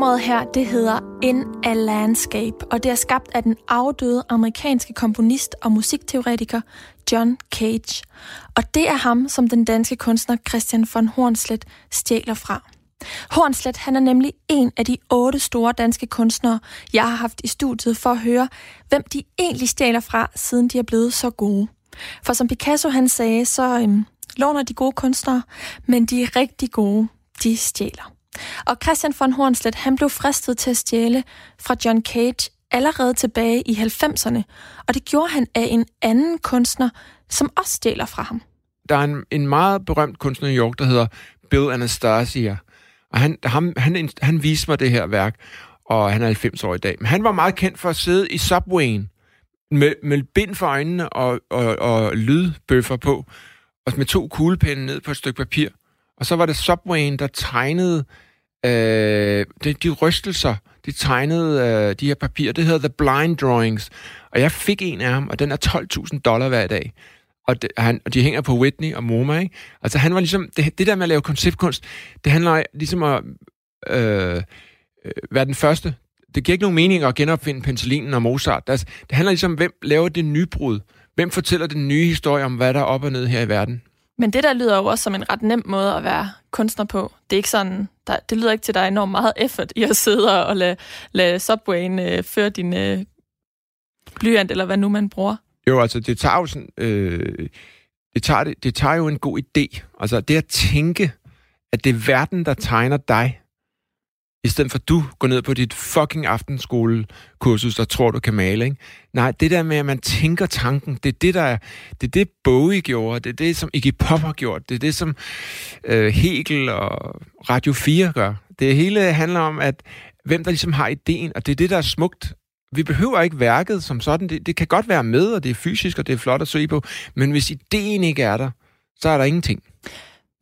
Speaker 1: Nummeret her, det hedder In a Landscape, og det er skabt af den afdøde amerikanske komponist og musikteoretiker John Cage. Og det er ham, som den danske kunstner Christian von Hornslet stjæler fra. Hornslet, han er nemlig en af de otte store danske kunstnere, jeg har haft i studiet for at høre, hvem de egentlig stjæler fra, siden de er blevet så gode. For som Picasso han sagde, så øhm, låner de gode kunstnere, men de er rigtig gode, de stjæler. Og Christian von Hornslet, han blev fristet til at stjæle fra John Cage allerede tilbage i 90'erne, og det gjorde han af en anden kunstner, som også stjæler fra ham.
Speaker 2: Der er en, en meget berømt kunstner i New York, der hedder Bill Anastasia, og han, han, han, han viste mig det her værk, og han er 90 år i dag. Men han var meget kendt for at sidde i subwayen med, med bind for øjnene og, og, og lydbøffer på, og med to kuglepinde ned på et stykke papir. Og så var det Subwayen, der tegnede øh, de, de rystelser, de tegnede øh, de her papirer. Det hedder The Blind Drawings. Og jeg fik en af ham, og den er 12.000 dollar hver dag. Og, det, han, og de hænger på Whitney og MoMA, ikke? Altså han var ligesom, det, det der med at lave konceptkunst, det handler ligesom at øh, øh, være den første. Det giver ikke nogen mening at genopfinde penicillinen og Mozart. Det, det handler ligesom om, hvem laver det nybrud? Hvem fortæller den nye historie om, hvad der er op og ned her i verden?
Speaker 1: Men det der lyder jo også som en ret nem måde at være kunstner på. Det er ikke sådan, der, det lyder ikke til, dig enormt meget effort i at sidde og lade, lade Subwayen øh, føre din øh, blyant, eller hvad nu man bruger.
Speaker 2: Jo, altså det tager jo sådan, øh, det, tager, det, det tager jo en god idé. Altså det at tænke, at det er verden, der tegner dig, i stedet for at du går ned på dit fucking aftenskolekursus og tror, du kan male. Ikke? Nej, det der med, at man tænker tanken, det er det, der er, det er det Bowie gjorde, det er det, som Iggy Pop har gjort, det er det, som øh, Hegel og Radio 4 gør. Det hele handler om, at hvem der ligesom har ideen, og det er det, der er smukt. Vi behøver ikke værket som sådan. Det, det kan godt være med, og det er fysisk, og det er flot at se på, men hvis ideen ikke er der, så er der ingenting.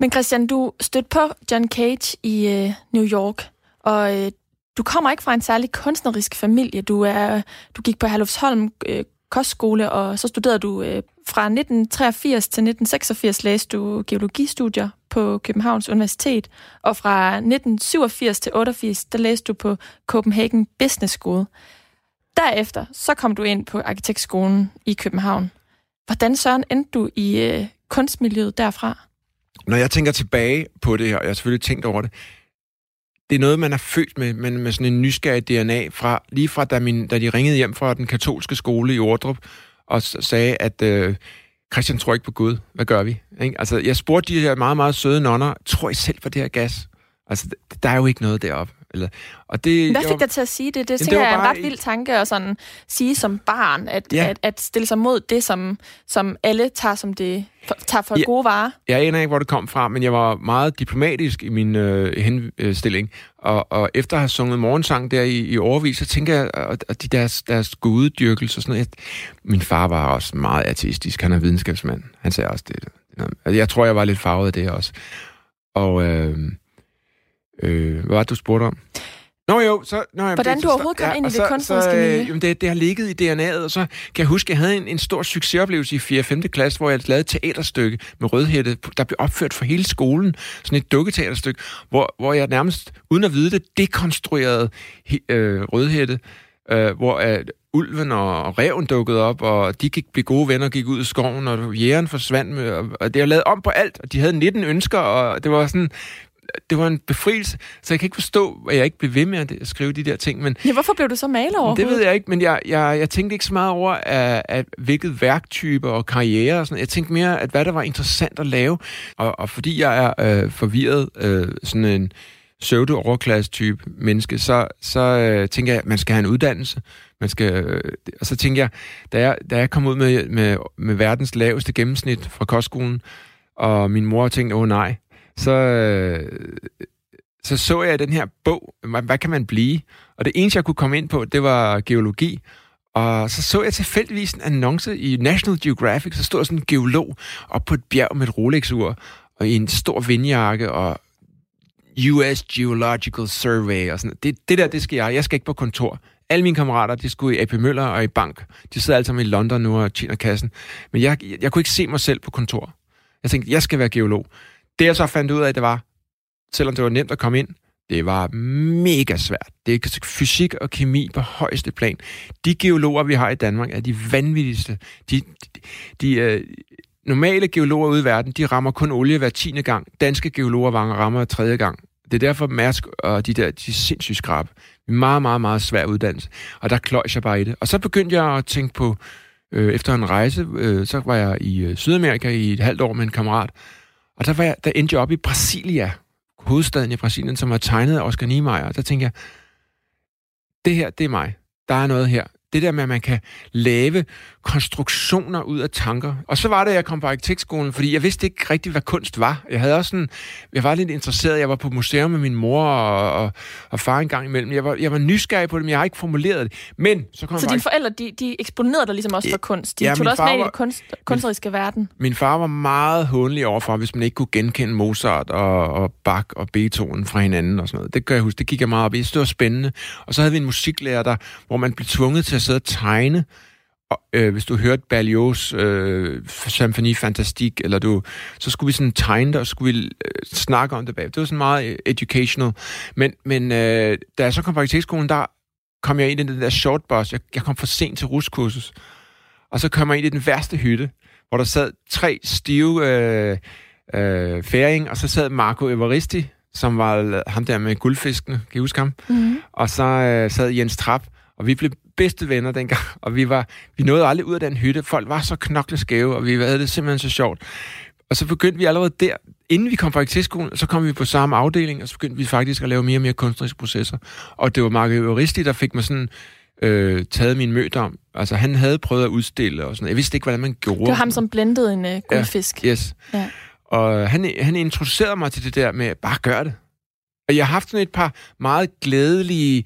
Speaker 1: Men Christian, du stødte på John Cage i øh, New York. Og øh, du kommer ikke fra en særlig kunstnerisk familie. Du, er, du gik på Herlufsholm øh, kostskole, og så studerede du øh, fra 1983 til 1986 læste du geologistudier på Københavns Universitet, og fra 1987 til 88 der læste du på Copenhagen Business School. Derefter så kom du ind på arkitektskolen i København. Hvordan søren endte du i øh, kunstmiljøet derfra?
Speaker 2: Når jeg tænker tilbage på det her, og jeg har selvfølgelig tænkt over det, det er noget, man er født med, men med sådan en nysgerrig DNA, fra, lige fra da, min, da de ringede hjem fra den katolske skole i Ordrup, og sagde, at øh, Christian tror ikke på Gud. Hvad gør vi? Ikke? Altså, jeg spurgte de her meget, meget søde nonner, tror I selv på det her gas? Altså, der er jo ikke noget deroppe. Eller, og det,
Speaker 1: Hvad fik
Speaker 2: jeg,
Speaker 1: dig til at sige det? Det, tænker jeg er en ret vild tanke at sådan sige som barn, at, ja. at, at stille sig mod det, som, som alle tager, som det, for, tager for ja, gode varer.
Speaker 2: Jeg aner ikke, hvor det kom fra, men jeg var meget diplomatisk i min øh, henstilling. Og, og efter at have sunget morgensang der i, i overvis, så tænker jeg, at de deres, deres guddyrkelse og sådan noget. Min far var også meget artistisk. Han er videnskabsmand. Han sagde også det. Jeg tror, jeg var lidt farvet af det også. Og øh, øh, hvad var det, du spurgte om? Nå jo, så... Nå,
Speaker 1: Hvordan
Speaker 2: det,
Speaker 1: du overhovedet kom ja, ind i det kunstneriske miljø?
Speaker 2: Jamen, det, det har ligget i DNA'et, og så kan jeg huske, at jeg havde en, en stor succesoplevelse i 4. og 5. klasse, hvor jeg lavede et teaterstykke med Rødhætte, der blev opført for hele skolen. Sådan et dukketeaterstykke, hvor, hvor jeg nærmest, uden at vide det, dekonstruerede øh, Rødhætte, øh, hvor øh, ulven og reven dukkede op, og de gik blive gode venner og gik ud i skoven, og jægeren forsvandt med, og det var lavet om på alt, og de havde 19 ønsker, og det var sådan det var en befrielse, så jeg kan ikke forstå, at jeg ikke blev ved med at skrive de der ting. Men,
Speaker 1: ja, hvorfor blev du så maler over?
Speaker 2: Det ved jeg ikke, men jeg, jeg, jeg tænkte ikke så meget over, at, at hvilket værktyper og karriere og sådan Jeg tænkte mere, at hvad der var interessant at lave. Og, og fordi jeg er øh, forvirret, øh, sådan en pseudo-overklasse-type menneske, så, så øh, tænker jeg, at man skal have en uddannelse. Man skal, øh, og så tænker jeg, da jeg, da jeg kom ud med, med, med verdens laveste gennemsnit fra kostskolen, og min mor tænkte, åh nej, så, øh, så så jeg den her bog, hvad, kan man blive? Og det eneste, jeg kunne komme ind på, det var geologi. Og så så jeg tilfældigvis en annonce i National Geographic, så stod sådan en geolog op på et bjerg med et Rolex-ur, og i en stor vindjakke, og US Geological Survey, og sådan det, det der, det skal jeg. Jeg skal ikke på kontor. Alle mine kammerater, de skulle i AP Møller og i bank. De sidder alle sammen i London nu og tjener kassen. Men jeg, jeg, jeg kunne ikke se mig selv på kontor. Jeg tænkte, jeg skal være geolog. Det jeg så fandt ud af, det var, selvom det var nemt at komme ind, det var mega svært. Det er fysik og kemi på højeste plan. De geologer, vi har i Danmark, er de vanvittigste. De, de, de uh, normale geologer ude i verden, de rammer kun olie hver tiende gang. Danske geologer rammer tredje gang. Det er derfor Mærsk og de der, de er sindssygt skrabe. Meget, meget, meget svær uddannelse. Og der kløjs jeg bare i det. Og så begyndte jeg at tænke på, øh, efter en rejse, øh, så var jeg i øh, Sydamerika i et halvt år med en kammerat, og der, var jeg, der endte jeg op i Brasilia, hovedstaden i Brasilien, som var tegnet af Oscar Niemeyer. Og der tænkte jeg, det her, det er mig. Der er noget her det der med, at man kan lave konstruktioner ud af tanker. Og så var det, at jeg kom på arkitektskolen, fordi jeg vidste ikke rigtigt, hvad kunst var. Jeg havde også sådan, jeg var lidt interesseret. Jeg var på museum med min mor og, og, og far en gang imellem. Jeg var, jeg var nysgerrig på det, men jeg har ikke formuleret det. Men så kom
Speaker 1: Så dine forældre, de, de eksponerede dig ligesom også for kunst? De
Speaker 2: ja,
Speaker 1: tog også med i den kunst, kunstneriske verden?
Speaker 2: Min far var meget håndelig overfor, hvis man ikke kunne genkende Mozart og, og Bach og Beethoven fra hinanden og sådan noget. Det gør jeg huske. Det gik jeg meget op i. Det var spændende. Og så havde vi en musiklærer, der, hvor man blev tvunget til at sidde og tegne. Og, øh, hvis du hørte Berlioz øh, Symphony Fantastique, eller du, så skulle vi sådan tegne det, og skulle vi øh, snakke om det bag. Det var sådan meget øh, educational. Men, men øh, da jeg så kom på arkitektskolen, der kom jeg ind i den der short bus. Jeg, jeg kom for sent til ruskursus. Og så kom jeg ind i den værste hytte, hvor der sad tre stive øh, øh, færing, og så sad Marco Evaristi, som var ham der med guldfiskene, kan I huske ham? Mm-hmm. Og så øh, sad Jens Trapp, og vi blev bedste venner dengang, og vi, var, vi nåede aldrig ud af den hytte. Folk var så knokleskæve, og vi havde det simpelthen så sjovt. Og så begyndte vi allerede der, inden vi kom fra arkitektskolen, så kom vi på samme afdeling, og så begyndte vi faktisk at lave mere og mere kunstneriske processer. Og det var Mark Euristi, der fik mig sådan øh, taget min mødom. Altså, han havde prøvet at udstille og sådan Jeg vidste ikke, hvordan man gjorde
Speaker 1: det. var ham, som blendede en uh, guldfisk.
Speaker 2: Ja, yes. Ja. Og han, han introducerede mig til det der med, bare gør det. Og jeg har haft sådan et par meget glædelige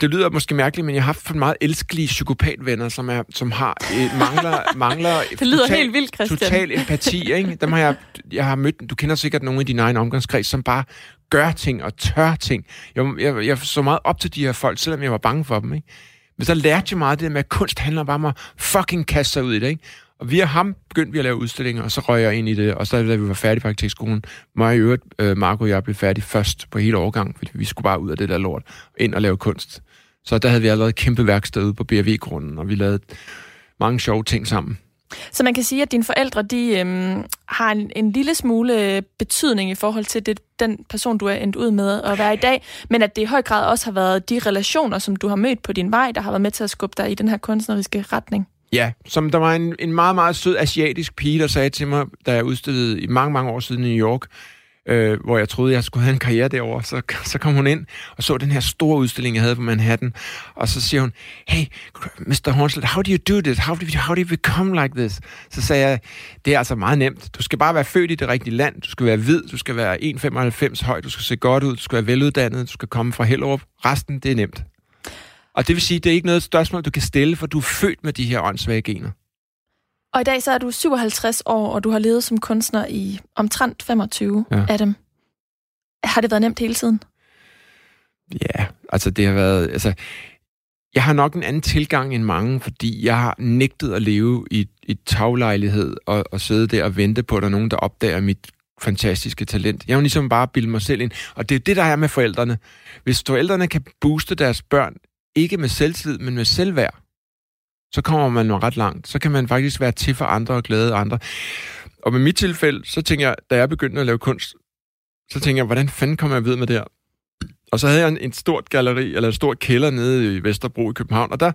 Speaker 2: det lyder måske mærkeligt, men jeg har haft for meget elskelige psykopatvenner, som, er, som har øh, mangler, mangler
Speaker 1: det lyder total, helt vildt, Christian.
Speaker 2: total empati. Ikke? Dem har jeg, jeg har mødt, du kender sikkert nogle i din egen omgangskreds, som bare gør ting og tør ting. Jeg, jeg, jeg så meget op til de her folk, selvom jeg var bange for dem. Ikke? Men så lærte jeg meget det med, at kunst handler bare om at fucking kaste sig ud i det. Ikke? Og via ham begyndte vi at lave udstillinger, og så røg jeg ind i det. Og så da vi var færdige på arkitektskolen, mig i øvrigt, øh, Marco og jeg blev færdige først på hele årgang, fordi vi skulle bare ud af det der lort, ind og lave kunst. Så der havde vi allerede et kæmpe værksted ude på BRV-grunden, og vi lavede mange sjove ting sammen.
Speaker 1: Så man kan sige, at dine forældre de, øhm, har en, en lille smule betydning i forhold til det, den person, du er endt ud med at være i dag, men at det i høj grad også har været de relationer, som du har mødt på din vej, der har været med til at skubbe dig i den her kunstneriske retning.
Speaker 2: Ja, som der var en, en meget, meget sød asiatisk pige, der sagde til mig, da jeg udstillede i mange, mange år siden i New York, øh, hvor jeg troede, jeg skulle have en karriere derovre. Så, så kom hun ind og så den her store udstilling, jeg havde på Manhattan. Og så siger hun, hey, Mr. Hornslet, how do you do this? How do you, how do you become like this? Så sagde jeg, det er altså meget nemt. Du skal bare være født i det rigtige land. Du skal være hvid. Du skal være 1,95 høj. Du skal se godt ud. Du skal være veluddannet. Du skal komme fra Hellerup. Resten, det er nemt. Og det vil sige, det er ikke noget spørgsmål, du kan stille, for du er født med de her åndssvage gener.
Speaker 1: Og i dag så er du 57 år, og du har levet som kunstner i omtrent 25 ja. af dem. Har det været nemt hele tiden?
Speaker 2: Ja, altså det har været... Altså, jeg har nok en anden tilgang end mange, fordi jeg har nægtet at leve i et taglejlighed og, og sidde der og vente på, at der er nogen, der opdager mit fantastiske talent. Jeg har jo ligesom bare bildet mig selv ind. Og det er det, der er med forældrene. Hvis forældrene kan booste deres børn, ikke med selvtillid, men med selvværd, så kommer man ret langt. Så kan man faktisk være til for andre og glæde andre. Og med mit tilfælde, så tænker jeg, da jeg begyndte at lave kunst, så tænker jeg, hvordan fanden kommer jeg videre med det her? Og så havde jeg en, en stort galleri, eller en stor kælder nede i Vesterbro i København, og der,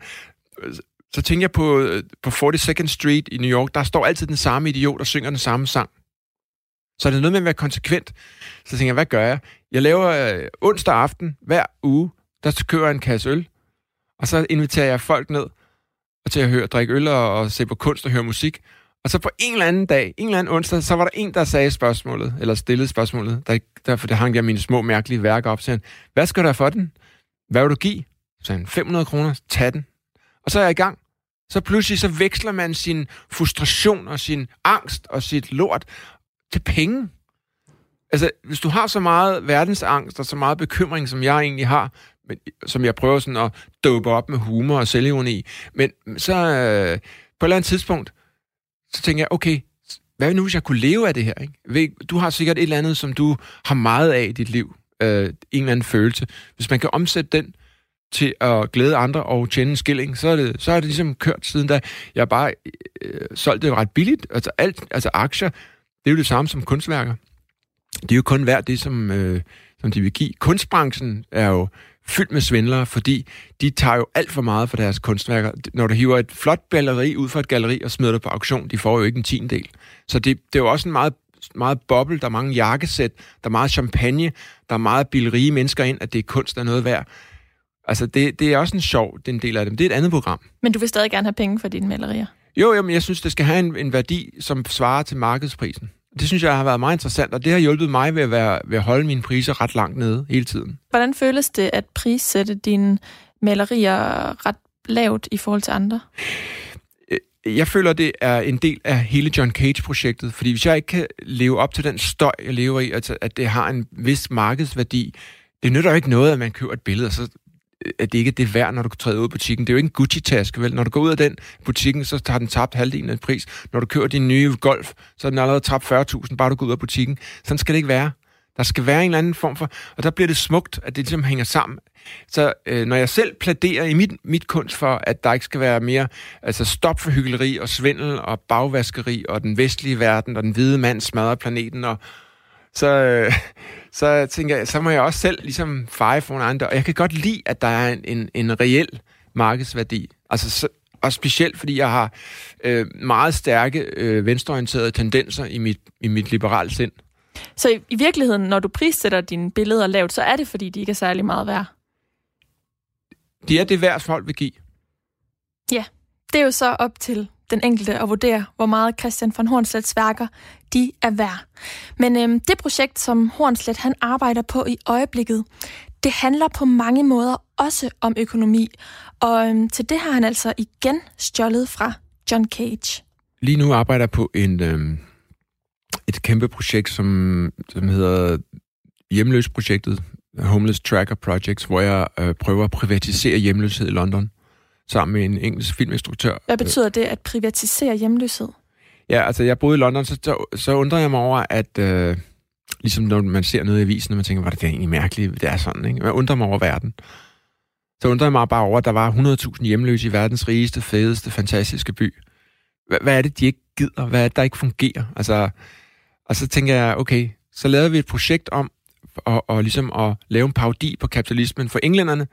Speaker 2: så tænker jeg på, øh, på 42nd Street i New York, der står altid den samme idiot og synger den samme sang. Så er det noget med at være konsekvent. Så tænker jeg, hvad gør jeg? Jeg laver øh, onsdag aften hver uge, der kører jeg en kasse øl, og så inviterer jeg folk ned, og til at høre, drikke øl og, og se på kunst og høre musik. Og så på en eller anden dag, en eller anden onsdag, så var der en, der sagde spørgsmålet, eller stillede spørgsmålet, der, derfor det hang jeg mine små mærkelige værker op, sagde han, hvad skal du have for den? Hvad vil du give? Så sagde han, 500 kroner, tag den. Og så er jeg i gang. Så pludselig så veksler man sin frustration og sin angst og sit lort til penge. Altså, hvis du har så meget verdensangst og så meget bekymring, som jeg egentlig har, men, som jeg prøver sådan at dope op med humor og selvironi. Men så øh, på et eller andet tidspunkt, så tænker jeg, okay, hvad nu, hvis jeg kunne leve af det her? Ikke? Du har sikkert et eller andet, som du har meget af i dit liv. Øh, en eller anden følelse. Hvis man kan omsætte den til at glæde andre og tjene en skilling, så er det, så er det ligesom kørt siden da. Jeg bare øh, solgte det ret billigt. Altså, alt, altså aktier, det er jo det samme som kunstværker. Det er jo kun værd det, som, øh, som de vil give. Kunstbranchen er jo fyldt med svindlere, fordi de tager jo alt for meget for deres kunstværker. Når du hiver et flot galleri ud fra et galleri og smider det på auktion, de får jo ikke en tiendel. Så det, det er jo også en meget, meget boble, der er mange jakkesæt, der er meget champagne, der er meget bilrige mennesker ind, at det er kunst, der er noget værd. Altså, det, det er også en sjov, den del af dem. Det er et andet program.
Speaker 1: Men du vil stadig gerne have penge for dine malerier?
Speaker 2: Jo, jo, men jeg synes, det skal have en, en værdi, som svarer til markedsprisen. Det synes jeg har været meget interessant, og det har hjulpet mig ved at, være, ved at holde mine priser ret langt nede hele tiden.
Speaker 1: Hvordan føles det at prissætte dine malerier ret lavt i forhold til andre?
Speaker 2: Øh, jeg føler, det er en del af hele John Cage-projektet, fordi hvis jeg ikke kan leve op til den støj, jeg lever i, altså at det har en vis markedsværdi, det nytter jo ikke noget, at man køber et billede, og så at det ikke er det værd, når du træder ud af butikken. Det er jo ikke en Gucci-taske, vel? Når du går ud af den butikken, så har den tabt halvdelen af pris. Når du kører din nye Golf, så har den allerede tabt 40.000, bare du går ud af butikken. Sådan skal det ikke være. Der skal være en eller anden form for... Og der bliver det smukt, at det ligesom hænger sammen. Så øh, når jeg selv pladerer i mit, mit kunst for, at der ikke skal være mere altså stop for hyggeleri og svindel og bagvaskeri og den vestlige verden og den hvide mand smadrer planeten og, så, øh, så tænker jeg, så må jeg også selv ligesom feje for andre. Og jeg kan godt lide, at der er en, en, en reel markedsværdi. Altså, så, og specielt fordi jeg har øh, meget stærke øh, venstreorienterede tendenser i mit, i mit liberale sind.
Speaker 1: Så i, i virkeligheden, når du prissætter dine billeder lavt, så er det fordi, de ikke er særlig meget værd?
Speaker 2: De er det værd, folk vil give.
Speaker 1: Ja, det er jo så op til den enkelte at vurdere, hvor meget Christian von Hornslets værker de er værd. Men øhm, det projekt, som Hornslet han arbejder på i øjeblikket, det handler på mange måder også om økonomi. Og øhm, til det har han altså igen stjålet fra John Cage.
Speaker 2: Lige nu arbejder jeg på en, øhm, et kæmpe projekt, som, som hedder Hjemløsprojektet, Homeless Tracker Projects, hvor jeg øh, prøver at privatisere hjemløshed i London sammen med en engelsk filminstruktør.
Speaker 1: Hvad betyder det at privatisere hjemløshed?
Speaker 2: Ja, altså jeg boede i London, så, så, så undrer jeg mig over, at øh, ligesom når man ser noget i avisen, og man tænker, var det, det er egentlig mærkeligt, det er sådan, ikke? Man undrer mig over verden. Så undrer jeg mig bare over, at der var 100.000 hjemløse i verdens rigeste, fedeste, fantastiske by. Hvad, hvad er det, de ikke gider? Hvad er det, der ikke fungerer? Altså, og så tænker jeg, okay, så lavede vi et projekt om, og, og ligesom at lave en parodi på kapitalismen for englænderne,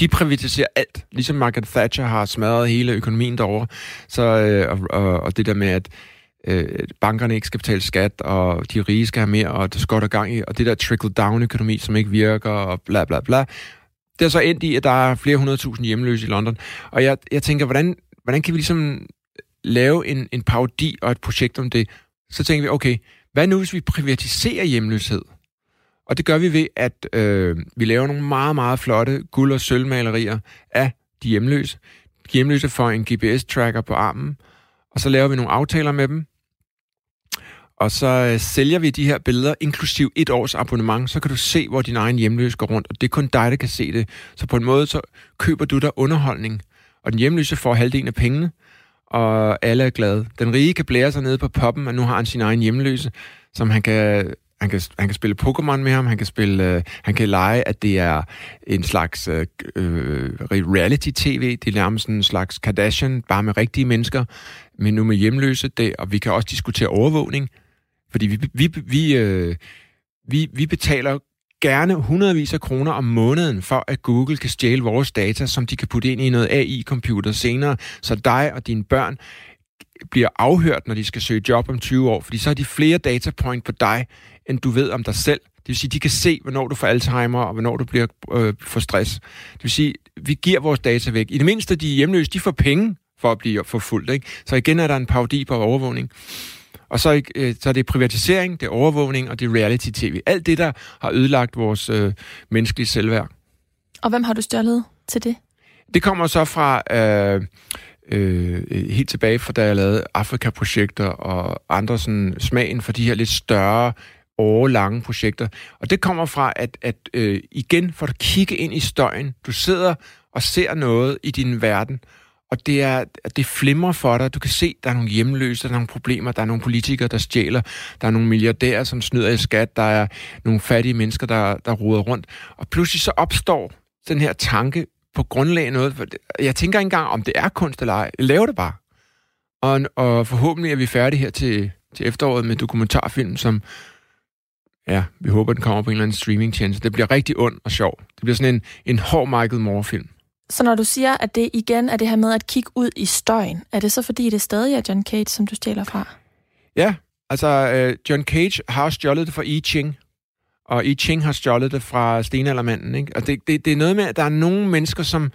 Speaker 2: de privatiserer alt, ligesom Margaret Thatcher har smadret hele økonomien derovre. Så, øh, og, og, og det der med, at øh, bankerne ikke skal betale skat, og de rige skal have mere, og det skal der gang i, og det der trickle-down-økonomi, som ikke virker, og bla bla bla. Det er så endt i, at der er flere hundredtusind hjemløse i London. Og jeg, jeg tænker, hvordan, hvordan kan vi ligesom lave en, en parodi og et projekt om det? Så tænker vi, okay, hvad nu hvis vi privatiserer hjemløshed? Og det gør vi ved, at øh, vi laver nogle meget, meget flotte guld- og sølvmalerier af de hjemløse. De hjemløse får en GPS-tracker på armen, og så laver vi nogle aftaler med dem. Og så øh, sælger vi de her billeder, inklusiv et års abonnement, så kan du se, hvor din egen hjemløse går rundt, og det er kun dig, der kan se det. Så på en måde, så køber du der underholdning, og den hjemløse får halvdelen af pengene, og alle er glade. Den rige kan blære sig nede på poppen, og nu har han sin egen hjemløse, som han kan han kan, han kan spille Pokémon med ham, han kan spille, øh, han kan lege, at det er en slags øh, øh reality-tv, det er nærmest en slags Kardashian, bare med rigtige mennesker, men nu med hjemløse, det, og vi kan også diskutere overvågning, fordi vi, vi, vi, øh, vi, vi betaler gerne hundredvis af kroner om måneden for, at Google kan stjæle vores data, som de kan putte ind i noget AI-computer senere, så dig og dine børn bliver afhørt, når de skal søge job om 20 år, fordi så har de flere datapoint på dig, end du ved om dig selv. Det vil sige, de kan se, hvornår du får Alzheimer, og hvornår du bliver øh, for stress. Det vil sige, vi giver vores data væk. I det mindste, de hjemløse, de får penge for at blive forfulgt. Ikke? Så igen er der en parodi på overvågning. Og så, øh, så er det privatisering, det er overvågning, og det er reality-tv. Alt det, der har ødelagt vores øh, menneskelige selvværd.
Speaker 1: Og hvem har du stjålet til det?
Speaker 2: Det kommer så fra... Øh, øh, helt tilbage fra da jeg lavede Afrika-projekter og andre sådan smagen for de her lidt større årlange projekter. Og det kommer fra, at, at øh, igen får du kigge ind i støjen. Du sidder og ser noget i din verden, og det er, det flimrer for dig. Du kan se, der er nogle hjemløse, der er nogle problemer, der er nogle politikere, der stjæler, der er nogle milliardærer, som snyder i skat, der er nogle fattige mennesker, der, der ruder rundt. Og pludselig så opstår den her tanke på grundlag af noget. Jeg tænker ikke engang, om det er kunst eller ej. Lav det bare. Og, og forhåbentlig er vi færdige her til, til efteråret med dokumentarfilm, som ja, vi håber, den kommer på en eller anden streamingtjeneste. Det bliver rigtig ond og sjov. Det bliver sådan en, en hård Michael Moore-film.
Speaker 1: Så når du siger, at det igen er det her med at kigge ud i støjen, er det så fordi, det stadig er John Cage, som du stjæler fra?
Speaker 2: Ja, altså uh, John Cage har stjålet det fra I Ching, og I Ching har stjålet det fra stenaldermanden. Ikke? Og det, det, det er noget med, at der er nogle mennesker, som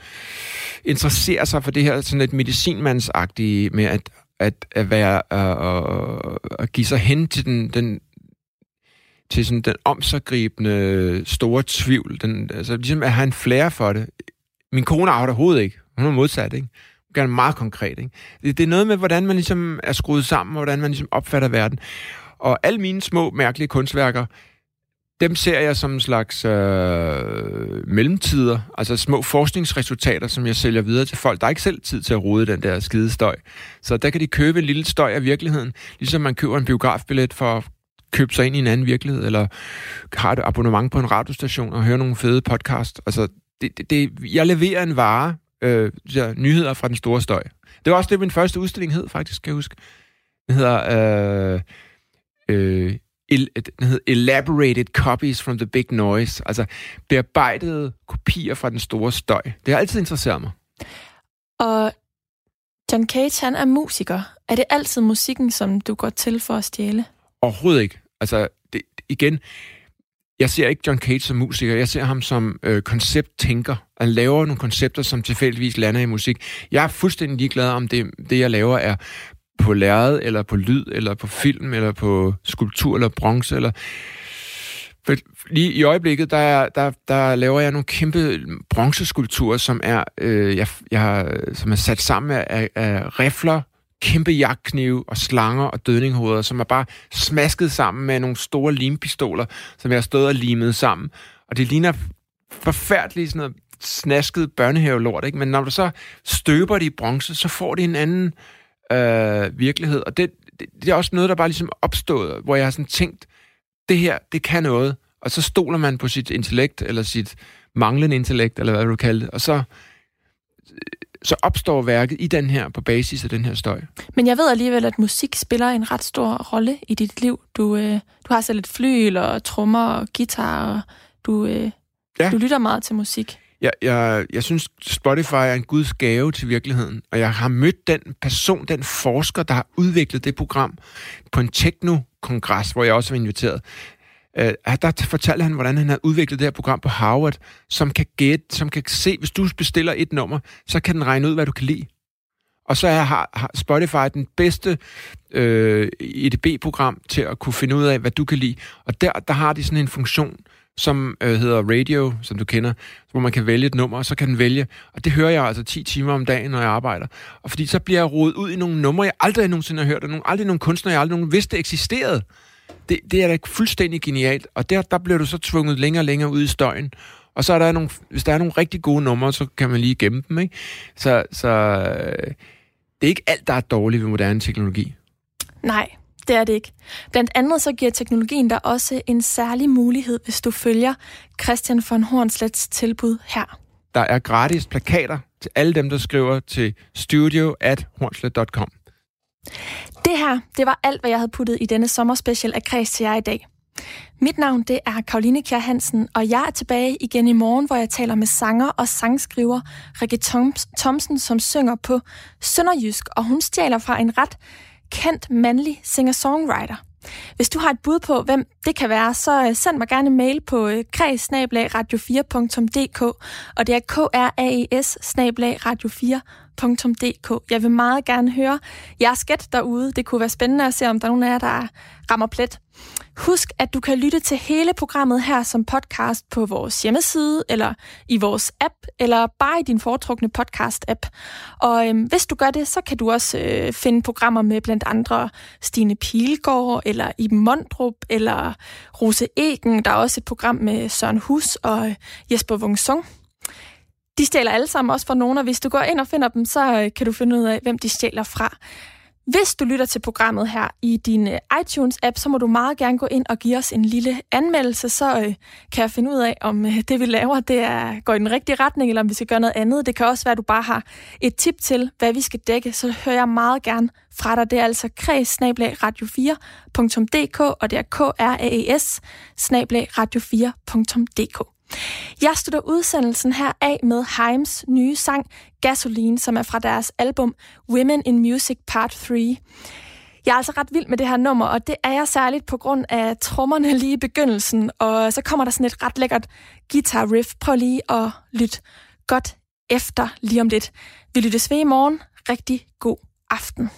Speaker 2: interesserer sig for det her sådan et medicinmandsagtige med at, at, at være uh, uh, at give sig hen til den, den til sådan den omsaggribende store tvivl. Den, altså ligesom at have en flære for det. Min kone har det overhovedet ikke. Hun er modsat, ikke? Hun gør det meget konkret, ikke? Det, det er noget med, hvordan man ligesom er skruet sammen, og hvordan man ligesom opfatter verden. Og alle mine små, mærkelige kunstværker, dem ser jeg som en slags øh, mellemtider, altså små forskningsresultater, som jeg sælger videre til folk. Der er ikke selv tid til at rode den der skide støj. Så der kan de købe en lille støj af virkeligheden, ligesom man køber en biografbillet for købe sig ind i en anden virkelighed, eller har et abonnement på en radiostation og høre nogle fede podcast. Altså, det, det, det, jeg leverer en vare, øh, nyheder fra den store støj. Det var også det, min første udstilling hed, faktisk, kan jeg huske. Den hedder... Øh, øh, den hedder Elaborated Copies from the Big Noise, altså bearbejdede kopier fra den store støj. Det har altid interesseret mig.
Speaker 1: Og John Cage, han er musiker. Er det altid musikken, som du går til for at stjæle?
Speaker 2: Overhovedet ikke. Altså, det, igen, jeg ser ikke John Cage som musiker, jeg ser ham som øh, koncepttænker. Han laver nogle koncepter, som tilfældigvis lander i musik. Jeg er fuldstændig ligeglad om det, det jeg laver er på lærred, eller på lyd, eller på film, eller på skulptur, eller bronze, eller... For lige i øjeblikket, der, der, der laver jeg nogle kæmpe bronzeskulpturer, som er, øh, jeg, jeg, som er sat sammen af, af rifler, kæmpe jagtknive og slanger og dødninghoveder, som er bare smasket sammen med nogle store limpistoler, som jeg har stået og limet sammen. Og det ligner forfærdeligt sådan noget snasket børnehavelort, ikke? Men når du så støber det i bronze, så får det en anden øh, virkelighed. Og det, det, det er også noget, der bare ligesom opstået, hvor jeg har sådan tænkt, det her, det kan noget. Og så stoler man på sit intellekt, eller sit manglende intellekt, eller hvad du kalder det. Og så, så opstår værket i den her, på basis af den her støj.
Speaker 1: Men jeg ved alligevel, at musik spiller en ret stor rolle i dit liv. Du, øh, du har selv et flyl og trommer og guitar, og du, øh, ja. du lytter meget til musik.
Speaker 2: jeg, jeg, jeg synes, Spotify er en guds gave til virkeligheden, og jeg har mødt den person, den forsker, der har udviklet det program på en techno-kongres, hvor jeg også var inviteret. Uh, der fortalte han, hvordan han har udviklet det her program på Harvard, som kan gætte, som kan se, hvis du bestiller et nummer, så kan den regne ud, hvad du kan lide. Og så har, Spotify den bedste øh, EDB-program til at kunne finde ud af, hvad du kan lide. Og der, der har de sådan en funktion, som øh, hedder Radio, som du kender, hvor man kan vælge et nummer, og så kan den vælge. Og det hører jeg altså 10 timer om dagen, når jeg arbejder. Og fordi så bliver jeg rodet ud i nogle numre, jeg aldrig nogensinde har hørt, og nogle, aldrig nogen kunstnere, jeg aldrig nogen vidste eksisterede. Det, det er da fuldstændig genialt. Og der, der bliver du så tvunget længere og længere ud i støjen. Og så er der nogle, hvis der er nogle rigtig gode numre, så kan man lige gemme dem, ikke? Så, så øh, det er ikke alt, der er dårligt ved moderne teknologi.
Speaker 1: Nej, det er det ikke. Blandt andet så giver teknologien der også en særlig mulighed, hvis du følger Christian von Hornslets tilbud her.
Speaker 2: Der er gratis plakater til alle dem, der skriver til studio at hornslet.com.
Speaker 1: Det her, det var alt, hvad jeg havde puttet i denne sommerspecial af Kreds til jer i dag. Mit navn det er Karoline Kjær Hansen, og jeg er tilbage igen i morgen, hvor jeg taler med sanger og sangskriver Rikke Thomsen, som synger på Sønderjysk, og hun stjæler fra en ret kendt mandlig singer-songwriter. Hvis du har et bud på, hvem det kan være, så øh, send mig gerne en mail på øh, kreds-radio4.dk, og det er kraes radio4.dk. Jeg vil meget gerne høre jeres gæt derude. Det kunne være spændende at se, om der er nogen af jer, der rammer plet. Husk, at du kan lytte til hele programmet her som podcast på vores hjemmeside, eller i vores app, eller bare i din foretrukne podcast-app. Og øhm, hvis du gør det, så kan du også øh, finde programmer med blandt andre Stine Pilgaard, eller Iben Mondrup, eller Rose Egen. Der er også et program med Søren Hus og Jesper Jesper Wungsung. De stjæler alle sammen også fra nogen, og hvis du går ind og finder dem, så øh, kan du finde ud af, hvem de stjæler fra. Hvis du lytter til programmet her i din øh, iTunes-app, så må du meget gerne gå ind og give os en lille anmeldelse, så øh, kan jeg finde ud af, om øh, det vi laver, det er, går i den rigtige retning, eller om vi skal gøre noget andet. Det kan også være, at du bare har et tip til, hvad vi skal dække, så hører jeg meget gerne fra dig. Det er altså kreds radio4.dk, og det er k r a e s radio4.dk. Jeg slutter udsendelsen her af med Heims nye sang Gasoline, som er fra deres album Women in Music Part 3. Jeg er altså ret vild med det her nummer, og det er jeg særligt på grund af trommerne lige i begyndelsen, og så kommer der sådan et ret lækkert guitar riff. Prøv lige at lytte godt efter lige om lidt. Vi lyttes ved i morgen. Rigtig god aften.